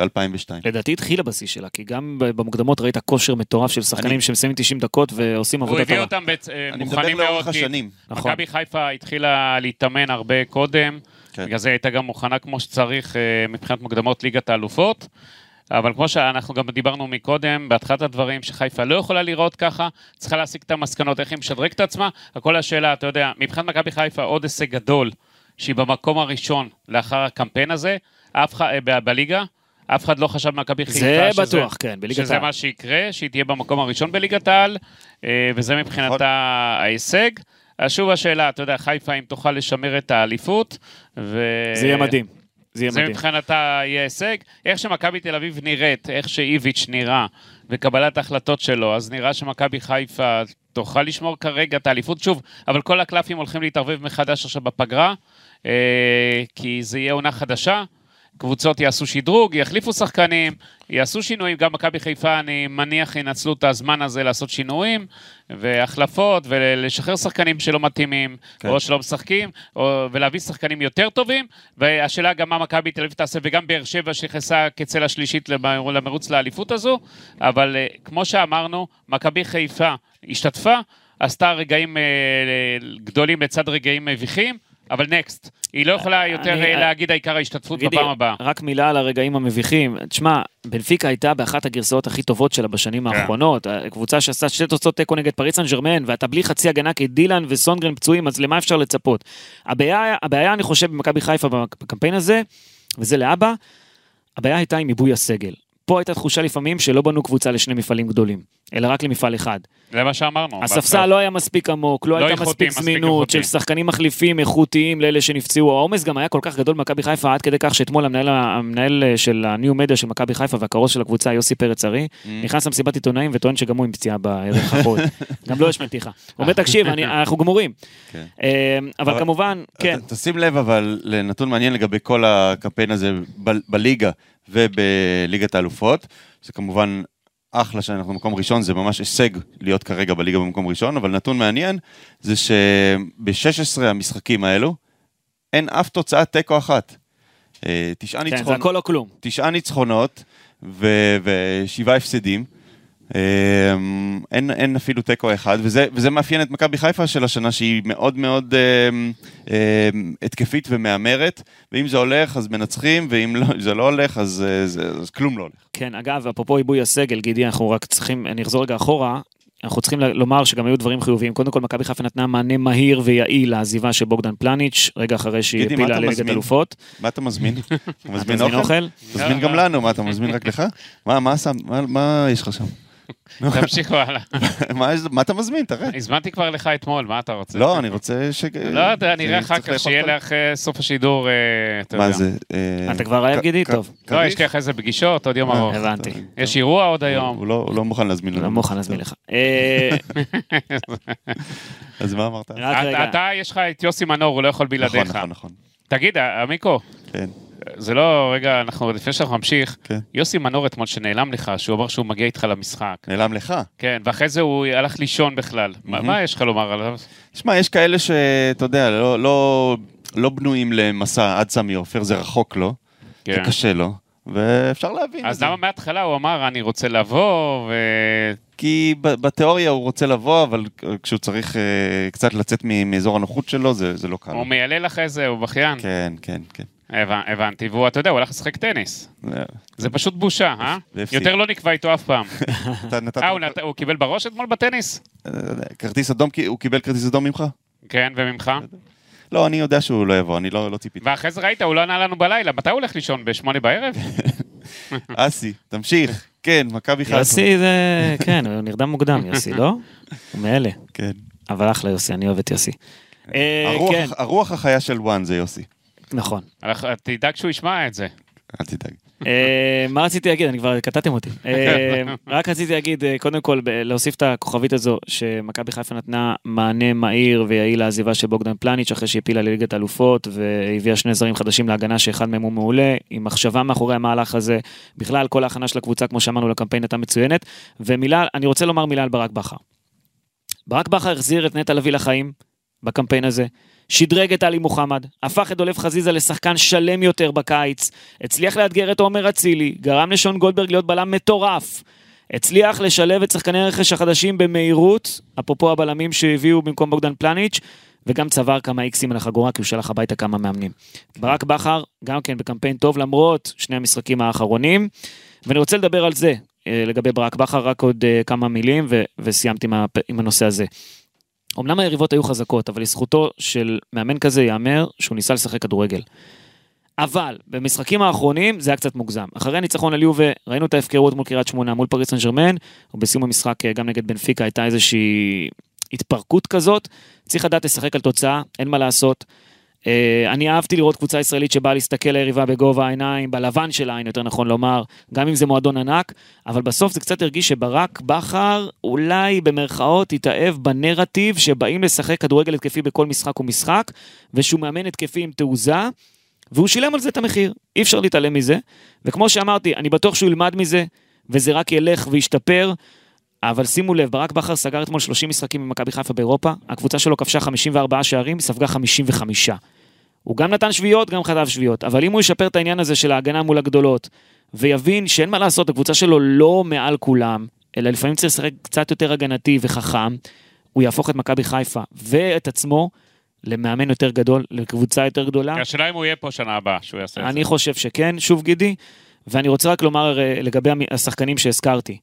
Speaker 2: uh, 2002.
Speaker 1: לדעתי התחילה בשיא שלה, כי גם במוקדמות ראית כושר מטורף של שחקנים
Speaker 2: אני-
Speaker 1: שמסיימים 90 דקות ועושים
Speaker 3: הוא
Speaker 1: עבודה
Speaker 3: הביא
Speaker 1: טובה.
Speaker 3: אותם בצ- אה, מוכנים מאוד.
Speaker 2: לאורך
Speaker 3: כי
Speaker 2: השנים.
Speaker 1: נכון.
Speaker 3: מכבי חיפה התחילה להתאמן הרבה קודם,
Speaker 2: כן.
Speaker 3: בגלל זה הייתה גם מוכנה כמו שצריך אה, מבחינת מוקדמות ליגת האלופות. אבל כמו שאנחנו גם דיברנו מקודם, בהתחלת הדברים, שחיפה לא יכולה לראות ככה, צריכה להסיק את המסקנות, איך היא משדרגת את עצמה. הכל השאלה, אתה יודע, מבחינת מכבי חיפה עוד הישג גדול, שהיא במקום הראשון לאחר הקמפיין הזה, אף אחד, אה, בליגה, אף אחד לא חשב במכבי חיפה
Speaker 1: זה
Speaker 3: שזה-
Speaker 1: בטוח, כן, בליגת
Speaker 3: שזה. מה שיקרה, שהיא תהיה במקום הראשון בליגת העל, אה, וזה מבחינתה ההישג. אז שוב השאלה, אתה יודע, חיפה אם תוכל לשמר את האליפות, ו...
Speaker 1: זה יהיה מדהים. זה יהיה
Speaker 3: זה
Speaker 1: מדהים.
Speaker 3: מבחינתה יהיה הישג. איך שמכבי תל אביב נראית, איך שאיביץ' נראה, וקבלת ההחלטות שלו, אז נראה שמכבי חיפה תוכל לשמור כרגע את האליפות. שוב, אבל כל הקלפים הולכים להתערבב מחדש עכשיו בפגרה, אה, כי זה יהיה עונה חדשה. קבוצות יעשו שדרוג, יחליפו שחקנים, יעשו שינויים, גם מכבי חיפה, אני מניח, ינצלו את הזמן הזה לעשות שינויים והחלפות ולשחרר שחקנים שלא מתאימים,
Speaker 2: כן.
Speaker 3: או שלא משחקים, או, ולהביא שחקנים יותר טובים, והשאלה גם מה מכבי תל אביב תעשה, וגם באר שבע שנכנסה כצל השלישית למ- למרוץ לאליפות הזו, אבל אה, כמו שאמרנו, מכבי חיפה השתתפה, עשתה רגעים אה, גדולים לצד רגעים מביכים, אבל נקסט, היא לא יכולה יותר
Speaker 1: אני-
Speaker 3: אה, להגיד העיקר ההשתתפות
Speaker 1: גידי,
Speaker 3: בפעם הבאה.
Speaker 1: רק מילה על הרגעים המביכים. תשמע, בנפיקה הייתה באחת הגרסאות הכי טובות שלה בשנים
Speaker 3: כן.
Speaker 1: האחרונות. קבוצה שעשתה שתי תוצאות תיקו נגד פריס סן ג'רמן, ואתה בלי חצי הגנה כי דילן וסונגרן פצועים, אז למה אפשר לצפות? הבעיה, הבעיה אני חושב, במכבי חיפה בקמפיין הזה, וזה לאבא, הבעיה הייתה עם עיבוי הסגל. פה הייתה תחושה לפעמים שלא בנו קבוצה לשני מפעלים גדולים, אלא רק למפעל אחד.
Speaker 3: זה מה שאמרנו.
Speaker 1: הספסל לא היה מספיק עמוק, לא
Speaker 3: לא
Speaker 1: הייתה מספיק
Speaker 3: מספיק
Speaker 1: זמינות. של שחקנים מחליפים איכותיים לאלה שנפצעו. העומס גם היה כל כך גדול במכבי חיפה, עד כדי כך שאתמול המנהל, המנהל אה, של הניו מדיה של מכבי חיפה והכרוז של הקבוצה, יוסי פרץ ארי, נכנס למסיבת עיתונאים וטוען שגם הוא עם פציעה בערך האחרון. גם לו יש מתיחה. הוא אומר, תקשיב, אני- אנחנו גמורים.
Speaker 2: כן.
Speaker 1: אה, אבל
Speaker 2: אבל-
Speaker 1: כמובן, כן,
Speaker 2: תשים לב אבל לנתון מעניין לגבי כל הקמפיין הזה ב- בליגה ובליגת האלופות. זה כמובן אחלה שאנחנו במקום ראשון, זה ממש הישג להיות כרגע בליגה במקום ראשון, אבל נתון מעניין זה שב-16 המשחקים האלו אין אף תוצאת תיקו אחת. אה, תשעה
Speaker 1: כן, זה
Speaker 2: ניצחונות,
Speaker 1: הכל או כלום.
Speaker 2: תשעה ניצחונות ושבעה הפסדים. אה, אין, אין אפילו תיקו אחד, וזה, וזה מאפיין את מכבי חיפה של השנה שהיא מאוד מאוד אה, אה, התקפית ומהמרת, ואם זה הולך אז מנצחים, ואם לא, זה לא הולך אז, אה, זה, אז כלום לא הולך.
Speaker 1: כן, אגב, אפרופו עיבוי הסגל, גידי, אנחנו רק צריכים, אני אחזור רגע אחורה, אנחנו צריכים לומר שגם היו דברים חיוביים. קודם כל, מכבי חיפה נתנה מענה מהיר ויעיל לעזיבה של בוגדן פלניץ', רגע אחרי שהיא
Speaker 2: אתה
Speaker 1: לליגת? אלופות.
Speaker 2: מה אתה מזמין? אתה מזמין אוכל? תזמין גם לנו, מה אתה מזמין רק לך? מה, מה, שם, מה, מה יש לך שם?
Speaker 3: תמשיכו הלאה.
Speaker 2: מה, אתה מזמין? תראה.
Speaker 3: הזמנתי כבר לך אתמול, מה אתה רוצה?
Speaker 2: לא, אני רוצה ש...
Speaker 3: לא יודע, נראה אחר
Speaker 2: צריך
Speaker 3: כך, שיהיה לך אה, סוף השידור, אה, אתה יודע.
Speaker 2: מה זה? אה,
Speaker 1: אתה כבר רעב,
Speaker 2: ק-
Speaker 1: גידי? טוב.
Speaker 3: לא? יש לי אחרי זה פגישות, עוד יום
Speaker 2: אה,
Speaker 3: ארוך.
Speaker 1: הבנתי.
Speaker 3: יש אירוע עוד היום.
Speaker 2: הוא לא- הוא לא מוכן להזמין
Speaker 1: לא
Speaker 2: לנו.
Speaker 1: מוכן להזמין לך. אה,
Speaker 2: אז מה אמרת?
Speaker 3: אתה- יש לך את יוסי מנור, הוא לא יכול
Speaker 2: נכון,
Speaker 3: בלעדיך.
Speaker 2: נכון, נכון.
Speaker 3: תגיד, עמיקו,
Speaker 2: כן.
Speaker 3: זה לא, רגע, אנחנו, לפני שאנחנו נמשיך,
Speaker 2: כן.
Speaker 3: יוסי מנור אתמול שנעלם לך, שהוא אמר שהוא מגיע איתך למשחק.
Speaker 2: נעלם לך.
Speaker 3: כן, ואחרי זה הוא הלך לישון בכלל. מה-
Speaker 2: מהמם.
Speaker 3: מה יש לך לומר עליו?
Speaker 2: שמע, יש כאלה שאתה יודע, לא, לא, לא בנויים למסע עד סמי עופר, זה רחוק לו, זה
Speaker 3: כן.
Speaker 2: קשה לו, ואפשר להבין
Speaker 3: אז
Speaker 2: זה.
Speaker 3: למה מההתחלה הוא אמר, אני רוצה לבוא, ו...
Speaker 2: כי בתיאוריה הוא רוצה לבוא, אבל כשהוא צריך אה, קצת לצאת מאזור הנוחות שלו, זה, זה לא קל.
Speaker 3: הוא מיילל אחרי זה, הוא בכיין.
Speaker 2: כן, כן, כן.
Speaker 3: הבנ- הבנתי, והוא, אתה יודע, הוא הלך לשחק טניס.
Speaker 2: זה-
Speaker 3: פשוט בושה, אה? יותר לא נקבע איתו אף פעם. אה, הוא קיבל בראש אתמול בטניס?
Speaker 2: כרטיס אדום, כי- הוא קיבל כרטיס אדום ממך?
Speaker 3: כן, וממך?
Speaker 2: לא, אני יודע שהוא לא יבוא, אני לא לא ציפיתי.
Speaker 3: ואחרי זה ראית, הוא לא ענה לנו בלילה. מתי הוא הולך לישון? בשמונה בערב?
Speaker 2: אסי, תמשיך. כן, מכבי חיפה.
Speaker 1: יוסי זה, כן, הוא נרדם מוקדם, יוסי, לא? הוא מאלה.
Speaker 2: כן.
Speaker 1: אבל אחלה יוסי, אני אוהב את יוסי. אה, כן,
Speaker 2: הרוח החיה של וואן זה יוסי.
Speaker 1: נכון.
Speaker 3: תדאג שהוא ישמע את זה.
Speaker 2: אל תדאג.
Speaker 1: אה, מה רציתי להגיד? אני כבר קטעתם אותי. אה, רק רציתי להגיד, אה, קודם כל, להוסיף את הכוכבית הזו, שמכבי חיפה נתנה מענה מהיר ויעיל לעזיבה של בוגדן פלניץ', אחרי שהפילה לליגת האלופות, והביאה שני זרים חדשים להגנה, שאחד מהם הוא מעולה, עם מחשבה מאחורי המהלך הזה. בכלל, כל ההכנה של הקבוצה, כמו שאמרנו, לקמפיין הייתה מצוינת. ומילה, אני רוצה לומר מילה על ברק בכר. ברק בכר החזיר את נטע לביא לחיים בקמפיין הזה. שדרג את עלי מוחמד, הפך את דולב חזיזה לשחקן שלם יותר בקיץ, הצליח לאתגר את עומר אצילי, גרם לשון גולדברג להיות בלם מטורף, הצליח לשלב את שחקני הרכש החדשים במהירות, אפרופו הבלמים שהביאו במקום בוגדן פלניץ', וגם צבר כמה איקסים על החגורה כי הוא שלח הביתה כמה מאמנים. ברק בכר, גם כן בקמפיין טוב למרות שני המשחקים האחרונים, ואני רוצה לדבר על זה, אה, לגבי ברק בכר, רק עוד אה, כמה מילים ו- וסיימתי עם הפ- עם הנושא הזה. אמנם היריבות היו חזקות, אבל לזכותו של מאמן כזה ייאמר שהוא ניסה לשחק כדורגל. אבל במשחקים האחרונים זה היה קצת מוגזם. אחרי הניצחון על יובה ראינו את ההפקרות מול קריית שמונה, מול פריס סן ג'רמן, ובסיום המשחק אה, גם נגד בנפיקה הייתה איזושהי התפרקות כזאת. צריך לדעת לשחק על תוצאה, אין מה לעשות. אה, אני אהבתי לראות קבוצה ישראלית שבאה להסתכל ליריבה בגובה העיניים, בלבן של העין, יותר נכון לומר, גם אם זה מועדון ענק, אבל בסוף זה קצת הרגיש שברק בכר אולי במרכאות התאהב בנרטיב שבאים לשחק כדורגל התקפי בכל משחק ומשחק, ושהוא מאמן התקפי עם תעוזה, והוא שילם על זה את המחיר, אי אפשר להתעלם מזה. וכמו שאמרתי, אני בטוח שהוא ילמד מזה, וזה רק ילך וישתפר. אבל שימו לב, ברק בכר סגר אתמול 30 משחקים במכבי חיפה באירופה, הקבוצה שלו כבשה 54 שערים, ספגה 55. הוא גם נתן שביעיות, גם חטף שביעיות, אבל אם הוא ישפר את העניין הזה של ההגנה מול הגדולות, ויבין שאין מה לעשות, הקבוצה שלו לא מעל כולם, אלא לפעמים צריך לשחק קצת יותר הגנתי וחכם, הוא יהפוך את מכבי חיפה ואת עצמו למאמן יותר גדול, לקבוצה יותר גדולה.
Speaker 3: השאלה אם הוא יהיה פה שנה הבאה, שהוא יעשה את זה.
Speaker 1: אני חושב שכן, שוב גידי, ואני רוצה רק לומר אה, לגבי השחקנים שהזכרתי.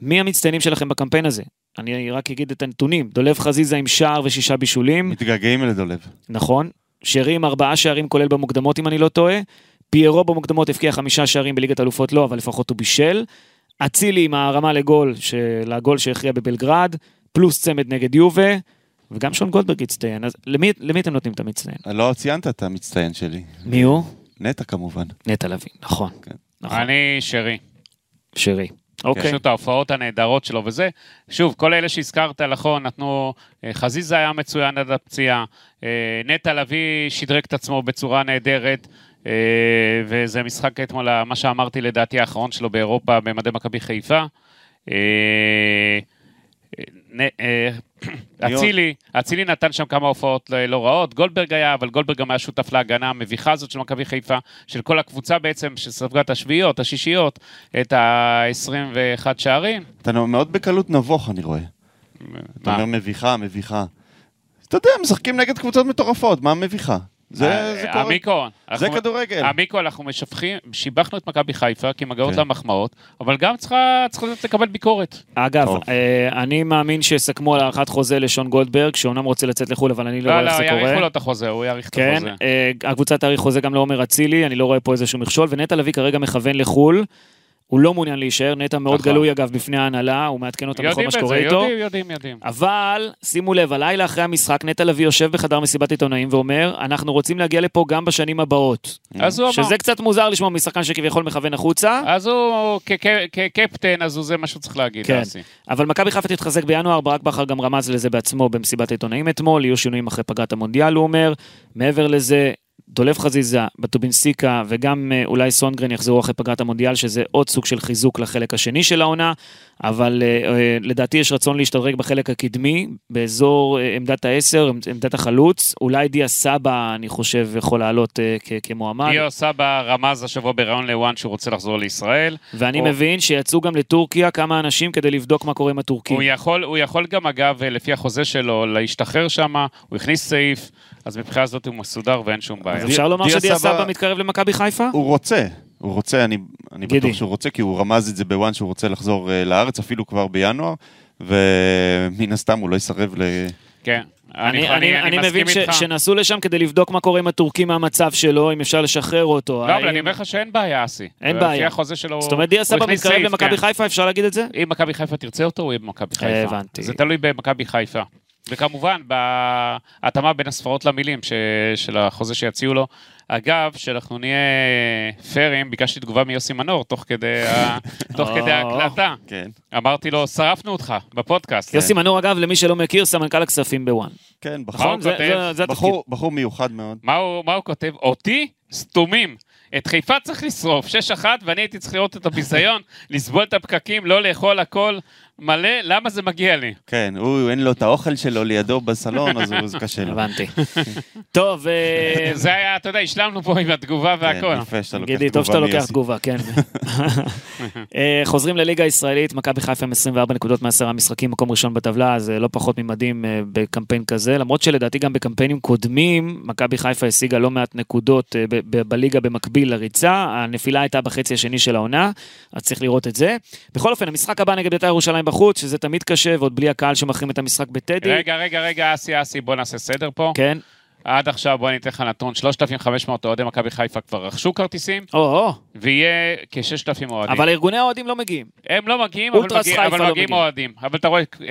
Speaker 1: מי המצטיינים שלכם בקמפיין הזה? אני רק אגיד את הנתונים. דולב חזיזה עם שער ושישה בישולים,
Speaker 2: מתגעגעים לדולב.
Speaker 1: נכון. שרי עם ארבעה שערים כולל במוקדמות אם אני לא טועה. פיירו במוקדמות הבקיע חמישה שערים בליגת אלופות לא, אבל לפחות הוא בישל. אצילי עם הרמה לגול, של הגול שהכריע בבלגרד, פלוס צמד נגד יובה, וגם שון גולדברג הצטיין. אז למי, למי אתם נותנים את המצטיין?
Speaker 2: לא ציינת את המצטיין שלי.
Speaker 1: מי הוא?
Speaker 2: נטע כמובן.
Speaker 1: נטע לביא, נכון.
Speaker 2: כן.
Speaker 1: נכון,
Speaker 3: אני שרי.
Speaker 1: שרי. אוקיי.
Speaker 3: פשוט ההופעות הנהדרות שלו וזה. שוב, כל אלה שהזכרת, נכון, נתנו... אה, חזיזה היה מצוין עד הפציעה, אה, נטע לביא שדרג את עצמו בצורה נהדרת, אה, וזה משחק אתמול, מה שאמרתי לדעתי האחרון שלו באירופה, במדי מכבי חיפה. אצילי, אצילי נתן שם כמה הופעות לא- לא רעות, גולדברג היה, אבל גולדברג גם היה שותף להגנה המביכה הזאת של מכבי חיפה, של כל הקבוצה בעצם, שספגה את השביעיות, השישיות, את ה-21 שערים.
Speaker 2: אתה מאוד בקלות נבוך, אני רואה. אתה? אומר מביכה, מביכה. אתה יודע, משחקים נגד קבוצות מטורפות, מה מביכה? זה
Speaker 3: אה,
Speaker 2: זה קורה.
Speaker 3: המיקרו,
Speaker 2: זה
Speaker 3: אנחנו-
Speaker 2: כדורגל.
Speaker 3: המיקרו, אנחנו משבחים, שיבחנו את מכבי חיפה, כי מגיעות
Speaker 2: כן.
Speaker 3: לה מחמאות, אבל גם צריכה צריכה לקבל ביקורת.
Speaker 1: אגב. אה, אני מאמין שיסכמו על הארכת חוזה לשון גולדברג, שאומנם רוצה לצאת לחו"ל, אבל אני לא רואה
Speaker 3: לא,
Speaker 1: איך
Speaker 3: לא,
Speaker 1: זה קורה.
Speaker 3: יאריכו לו את החוזה, הוא יאריך את
Speaker 1: כן,
Speaker 3: החוזה.
Speaker 1: אה, הקבוצה תאריך חוזה גם לעומר אצילי, אני לא רואה פה איזשהו מכשול, ונטע לביא כרגע מכוון לחו"ל. הוא לא מעוניין להישאר, נטע מאוד
Speaker 3: נכון.
Speaker 1: גלוי אגב בפני ההנהלה, הוא מעדכן אותם בכל מה שקורה איתו.
Speaker 3: יודעים, יודעים, יודעים.
Speaker 1: אבל, שימו לב, הלילה אחרי המשחק, נטע לביא יושב בחדר מסיבת עיתונאים ואומר, אנחנו רוצים להגיע לפה גם בשנים הבאות.
Speaker 3: אז הוא אמר.
Speaker 1: שזה קצת מוזר לשמוע משחקן שכביכול מכוון החוצה,
Speaker 3: אז הוא כקפטן, אז הוא זה מה שהוא צריך להגיד,
Speaker 1: כן.
Speaker 3: אסי.
Speaker 1: אבל מכבי חיפה תתחזק בינואר, ברק בכר גם רמז לזה בעצמו במסיבת העיתונאים אתמול, יהיו שינויים אחרי פגרת המונדיאל, הוא אומר. מעבר לזה, דולב חזיזה, בטובינסיקה וגם אה, אולי סונגרן יחזרו אחרי פגרת המונדיאל, שזה עוד סוג של חיזוק לחלק השני של העונה, אבל אה, אה, לדעתי יש רצון להשתדרג בחלק הקדמי, באזור אה, עמדת העשר, עמד- עמדת החלוץ, אולי דיה סבא, אני חושב, יכול לעלות כמועמד.
Speaker 3: דיו סבא רמז השבוע בריאיון לוואן שהוא רוצה לחזור לישראל.
Speaker 1: ואני
Speaker 3: או-
Speaker 1: מבין שיצאו גם לטורקיה כמה אנשים כדי לבדוק מה קורה עם הטורקים.
Speaker 3: הוא יכול, הוא יכול גם, אגב, לפי החוזה שלו, להשתחרר שם, הוא הכניס סעיף, אז מבחינה זאת הוא מסודר ואין שום בעיה.
Speaker 1: אז אפשר לומר
Speaker 2: דיה
Speaker 1: שדיה
Speaker 2: סבא-
Speaker 1: סבא מתקרב למכבי חיפה?
Speaker 2: הוא רוצה, הוא רוצה, אני, אני
Speaker 1: גידי.
Speaker 2: בטוח שהוא רוצה, כי הוא רמז את זה בוואן שהוא רוצה לחזור אה, לארץ, אפילו כבר בינואר, ומן הסתם הוא לא יסרב ל...
Speaker 3: כן.
Speaker 1: אני, אני, אני,
Speaker 3: מסכים
Speaker 1: מבין ש. שנסעו לשם כדי לבדוק מה קורה עם הטורקים מהמצב שלו, אם אפשר לשחרר אותו.
Speaker 3: לא, אבל
Speaker 1: האם-
Speaker 3: אני אומר לך שאין בעיה, אסי.
Speaker 1: אין
Speaker 3: לפי
Speaker 1: בעיה.
Speaker 3: החוזה שלו...
Speaker 1: זאת אומרת, דיה סבא מתקרב למכבי
Speaker 3: כן.
Speaker 1: חיפה, אפשר להגיד את זה?
Speaker 3: אם מכבי חיפה תרצה אותו, הוא יהיה במכבי חיפה.
Speaker 1: הבנתי.
Speaker 3: זה תלוי במכבי חיפה. וכמובן, בהתאמה בין הספרות למילים ש... של החוזה שיציעו לו. אגב, שאנחנו נהיה פיירים, ביקשתי תגובה מיוסי מנור תוך כדי, ה... תוך כדי. ההקלטה.
Speaker 2: כן,
Speaker 3: אמרתי לו, שרפנו אותך בפודקאסט.
Speaker 1: יוסי מנור, אגב, למי שלא מכיר, סמנכ"ל הכספים בוואן.
Speaker 2: כן,
Speaker 3: מה
Speaker 2: בחור,
Speaker 1: נכון? זה-
Speaker 3: כותב?
Speaker 1: זה- זה התפקיד.
Speaker 2: בחור, בחור מיוחד מאוד.
Speaker 3: מה הוא, מה הוא כותב? אותי? סתומים. את חיפה צריך לשרוף, 6-1, ואני הייתי צריך לראות את הביזיון, לסבול את הפקקים, לא לאכול הכל מלא, למה זה מגיע לי?
Speaker 2: כן, הוא, אין לו את האוכל שלו לידו בסלון, אז הוא- זה קשה לו.
Speaker 1: הבנתי. טוב, אה,
Speaker 3: זה היה, אתה יודע, השלמנו פה עם התגובה והכל.
Speaker 2: כן, יפה שאתה לוקח
Speaker 1: גידי, טוב שאתה
Speaker 2: תגובה
Speaker 1: לוקח. תגובה, כן. אה, חוזרים לליגה הישראלית, מכבי חיפה עם 24 נקודות מעשרה משחקים, מקום ראשון בטבלה, זה לא פחות ממדהים אה, בקמפיין כזה, למרות שלדעתי גם בקמפיינים קודמים, מכבי חיפה השיגה לא מעט נקודות אה, בליגה במקביל לריצה, הנפילה הייתה בחצי השני של העונה, אז צריך לראות את זה. בכל אופן, המשחק הבא נגד בית"ר ירושלים בחוץ, שזה תמיד קשה, ועוד בלי הקהל שמחרים את המשחק בטדי.
Speaker 3: רגע, רגע, רגע, אסי, אסי, בוא נעשה סדר פה.
Speaker 1: כן,
Speaker 3: עד עכשיו, בוא אני אתן לך נתון, 3,500 אוהדי מכבי חיפה כבר רכשו כרטיסים,
Speaker 1: או-הו,
Speaker 3: ויהיה כ-6,000 אוהדים.
Speaker 1: אבל ארגוני האוהדים לא מגיעים.
Speaker 3: הם לא מגיעים, אבל
Speaker 1: חיפה
Speaker 3: אבל
Speaker 1: לא
Speaker 3: מגיעים. אוהדים. אבל אתה רואה, אה,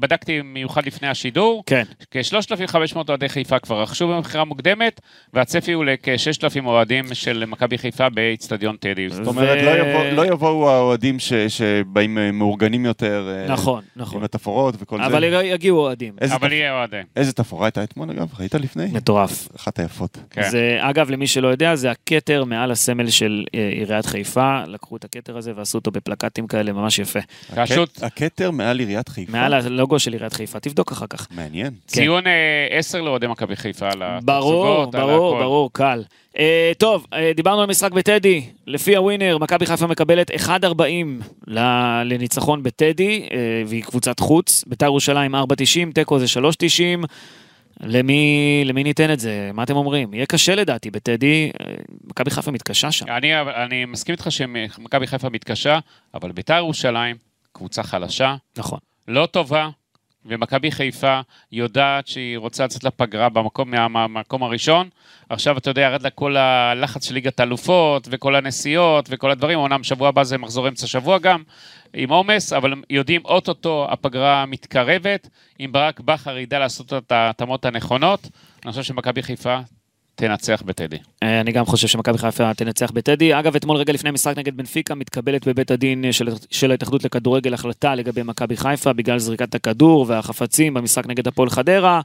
Speaker 3: בדקתי מיוחד לפני השידור,
Speaker 1: כן.
Speaker 3: כ-3,500 אוהדי חיפה כבר רכשו במכירה מוקדמת, והצפי הוא לכ-6,000 אוהדים של מכבי חיפה באיצטדיון טדי.
Speaker 2: זאת אומרת, לא יבוא- לא יבואו האוהדים ש- שבאים אה, מאורגנים יותר, אה,
Speaker 1: נכון,
Speaker 2: עם
Speaker 1: נכון.
Speaker 2: התפאורות וכל
Speaker 1: אבל
Speaker 2: זה.
Speaker 1: יגיעו אוהדים.
Speaker 3: אבל
Speaker 2: תפ-
Speaker 3: יהיה אוהדים.
Speaker 2: איזה תפאורה הייתה אתמול אגב? ראית לפני?
Speaker 1: מטורף.
Speaker 2: אחת היפות.
Speaker 3: כן.
Speaker 1: זה, אגב, למי שלא יודע, זה הכתר מעל הסמל של אה, עיריית חיפה. לקחו את הכתר הזה ועשו אותו בפלקטים כאלה, ממש יפה.
Speaker 3: פשוט
Speaker 2: הכ- הכתר מעל עיריית חיפה.
Speaker 1: מעל הלוגו של עיריית חיפה, תבדוק אחר כך.
Speaker 2: מעניין.
Speaker 3: ציון אה, 10 לאוהדי מכבי חיפה על
Speaker 1: ברור, ברור,
Speaker 3: הכל.
Speaker 1: ברור, קל. אה, טוב, אה, דיברנו על משחק בטדי. לפי הווינר, מכבי חיפה מקבלת 1.40 ל- לניצחון בטדי, אה, והיא קבוצת חוץ. בית"ר ירושלים 4.90, תיקו זה 3.90. למי, למי ניתן את זה? מה אתם אומרים? יהיה קשה לדעתי בטדי, אה, מכבי חיפה מתקשה שם.
Speaker 3: אני, אני מסכים איתך שמכבי חיפה מתקשה, אבל ביתר ירושלים, קבוצה חלשה,
Speaker 1: נכון.
Speaker 3: לא טובה, ומכבי חיפה יודעת שהיא רוצה לצאת לפגרה במקום, מהמקום הראשון. עכשיו, אתה יודע, ירד לה כל הלחץ של ליגת האלופות, וכל הנסיעות, וכל הדברים, אמנם שבוע הבא זה מחזור אמצע שבוע גם, עם עומס, אבל יודעים, אוטוטו הפגרה מתקרבת, אם ברק בכר ידע לעשות את ההתאמות הנכונות, אני חושב שמכבי חיפה תנצח בטדי.
Speaker 1: אה, אני גם חושב שמכבי חיפה תנצח בטדי. אגב, אתמול רגע לפני משחק נגד בנפיקה, מתקבלת בבית הדין של, של ההתאחדות לכדורגל החלטה לגבי מכבי חיפה, בגלל זריקת הכדור והחפצים במשחק נגד הפועל חדרה.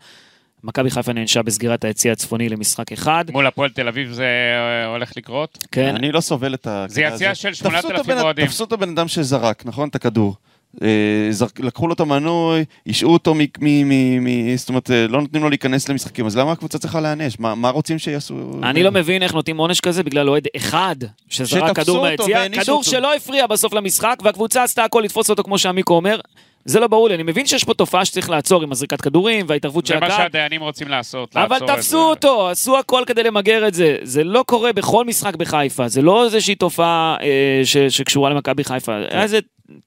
Speaker 1: מכבי חיפה נענשה בסגירת היציא הצפוני למשחק אחד.
Speaker 3: מול הפועל תל אביב זה אה, הולך לקרות?
Speaker 1: כן.
Speaker 2: אני לא סובל את ה...
Speaker 3: זה יציאה של
Speaker 2: תפסו את
Speaker 3: 8,000
Speaker 2: הבן-
Speaker 3: אוהדים.
Speaker 2: תפסו את הבן אדם שזרק, נכון? את הכדור. אה, זרק- לקחו לו את המנוי, השעו אותו, מ- מ- מ- מ- זאת אומרת, אה, לא נותנים לו להיכנס למשחקים, אז למה הקבוצה צריכה להיענש? מה רוצים שיעשו?
Speaker 1: אני לא מבין איך נותנים עונש כזה בגלל אוהד אחד שזרק כדור מהיציאה, כדור. שלא הפריע בסוף למשחק, והקבוצה עשתה הכל לתפוס אותו כמו שעמיקו אומר. זה לא ברור לי, אני מבין שיש פה תופעה שצריך לעצור עם הזריקת כדורים וההתערבות של
Speaker 3: זה מה
Speaker 1: הקהל,
Speaker 3: שהדיינים רוצים לעשות,
Speaker 1: אבל
Speaker 3: לעצור את
Speaker 1: תפסו
Speaker 3: זה.
Speaker 1: אותו, עשו הכל כדי למגר את זה. זה לא קורה בכל משחק בחיפה, זה לא איזושהי תופעה אה, ש- שקשורה למכבי חיפה. היה איזה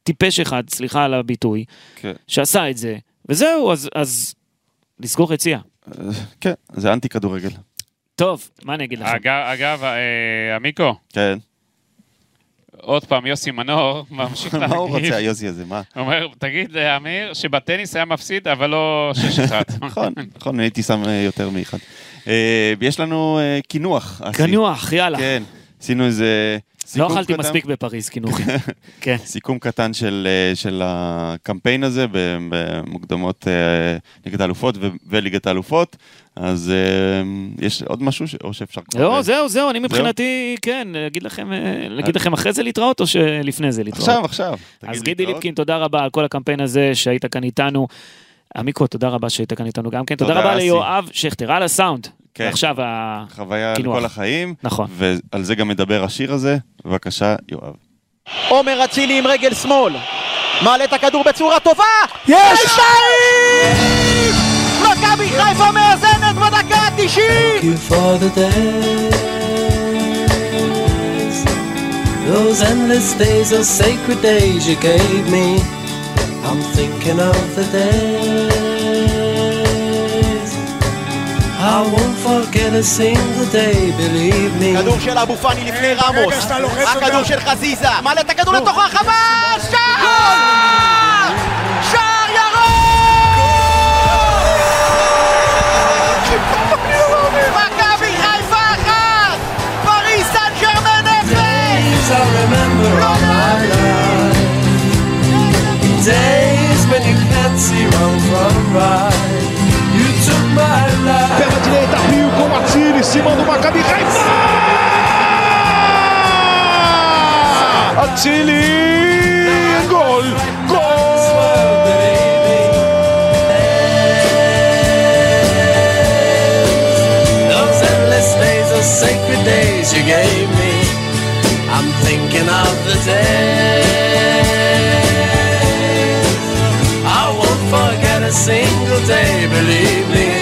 Speaker 1: טיפש אחד, סליחה על הביטוי,
Speaker 2: כן.
Speaker 1: שעשה את זה, וזהו, אז, אז לסגור יציאה.
Speaker 2: אה, כן, זה אנטי כדורגל.
Speaker 1: טוב, מה אני אגיד לכם?
Speaker 3: אגב, אגב, אה, עמיקו,
Speaker 2: כן.
Speaker 3: עוד פעם, יוסי מנור ממשיך להגיד,
Speaker 2: מה הוא רוצה, היוסי הזה? מה?
Speaker 3: הוא אומר, תגיד, אה, אמיר, שבטניס היה מפסיד, אבל לא 6-1.
Speaker 2: נכון, נכון, הייתי שם אה, יותר מאחד. אה, יש לנו אה, קינוח. אסי.
Speaker 1: קנוח, יאללה.
Speaker 2: כן, עשינו איזה...
Speaker 1: לא אכלתי
Speaker 2: קטן-
Speaker 1: מספיק בפריז, קינוחים. כן.
Speaker 2: סיכום קטן של, אה, של הקמפיין הזה במוקדמות אה, ליגת האלופות וליגת האלופות. אז אה, יש עוד משהו ש- או שאפשר כבר...
Speaker 1: לא, זהו, זהו, אני מבחינתי, כן, להגיד לכם, להגיד לכם אחרי זה להתראות או שלפני זה להתראות?
Speaker 2: עכשיו, עכשיו.
Speaker 1: אז גידי. ליפקין, תודה רבה על כל הקמפיין הזה שהיית כאן איתנו. עמיקו, תודה רבה שהיית כאן איתנו גם כן. תודה
Speaker 2: תודה,
Speaker 1: רבה. ליואב שכטר על הסאונד.
Speaker 2: כן.
Speaker 1: ועכשיו ה...
Speaker 2: חוויה
Speaker 1: קינוח.
Speaker 2: לכל החיים.
Speaker 1: נכון.
Speaker 2: ועל זה גם מדבר השיר הזה. בבקשה, יואב.
Speaker 7: עומר אצילי עם רגל שמאל. מעלה את הכדור בצורה טובה! יש! שתיים! מכבי חיפה מאזנת בדקה ה-90!
Speaker 8: you for the days, those endless days, those sacred days you gave me. I'm thinking of the days. I won't forget a single day, believe me.
Speaker 7: כדור של אבו פאני לפני רמוס. הכדור של חזיזה. מעלה את הכדור לתוך הרחבה! שער! שער ירוק! מכבי חיפה אחת! פריס סן ג'רמן אפס!
Speaker 8: Days I remember all my life. Days when you can't see wrong from right. You took my life.
Speaker 9: Cima do Maccabi Haifa! Atsiri! Gol!
Speaker 8: Me. I'm thinking of the days. I won't forget a single day, believe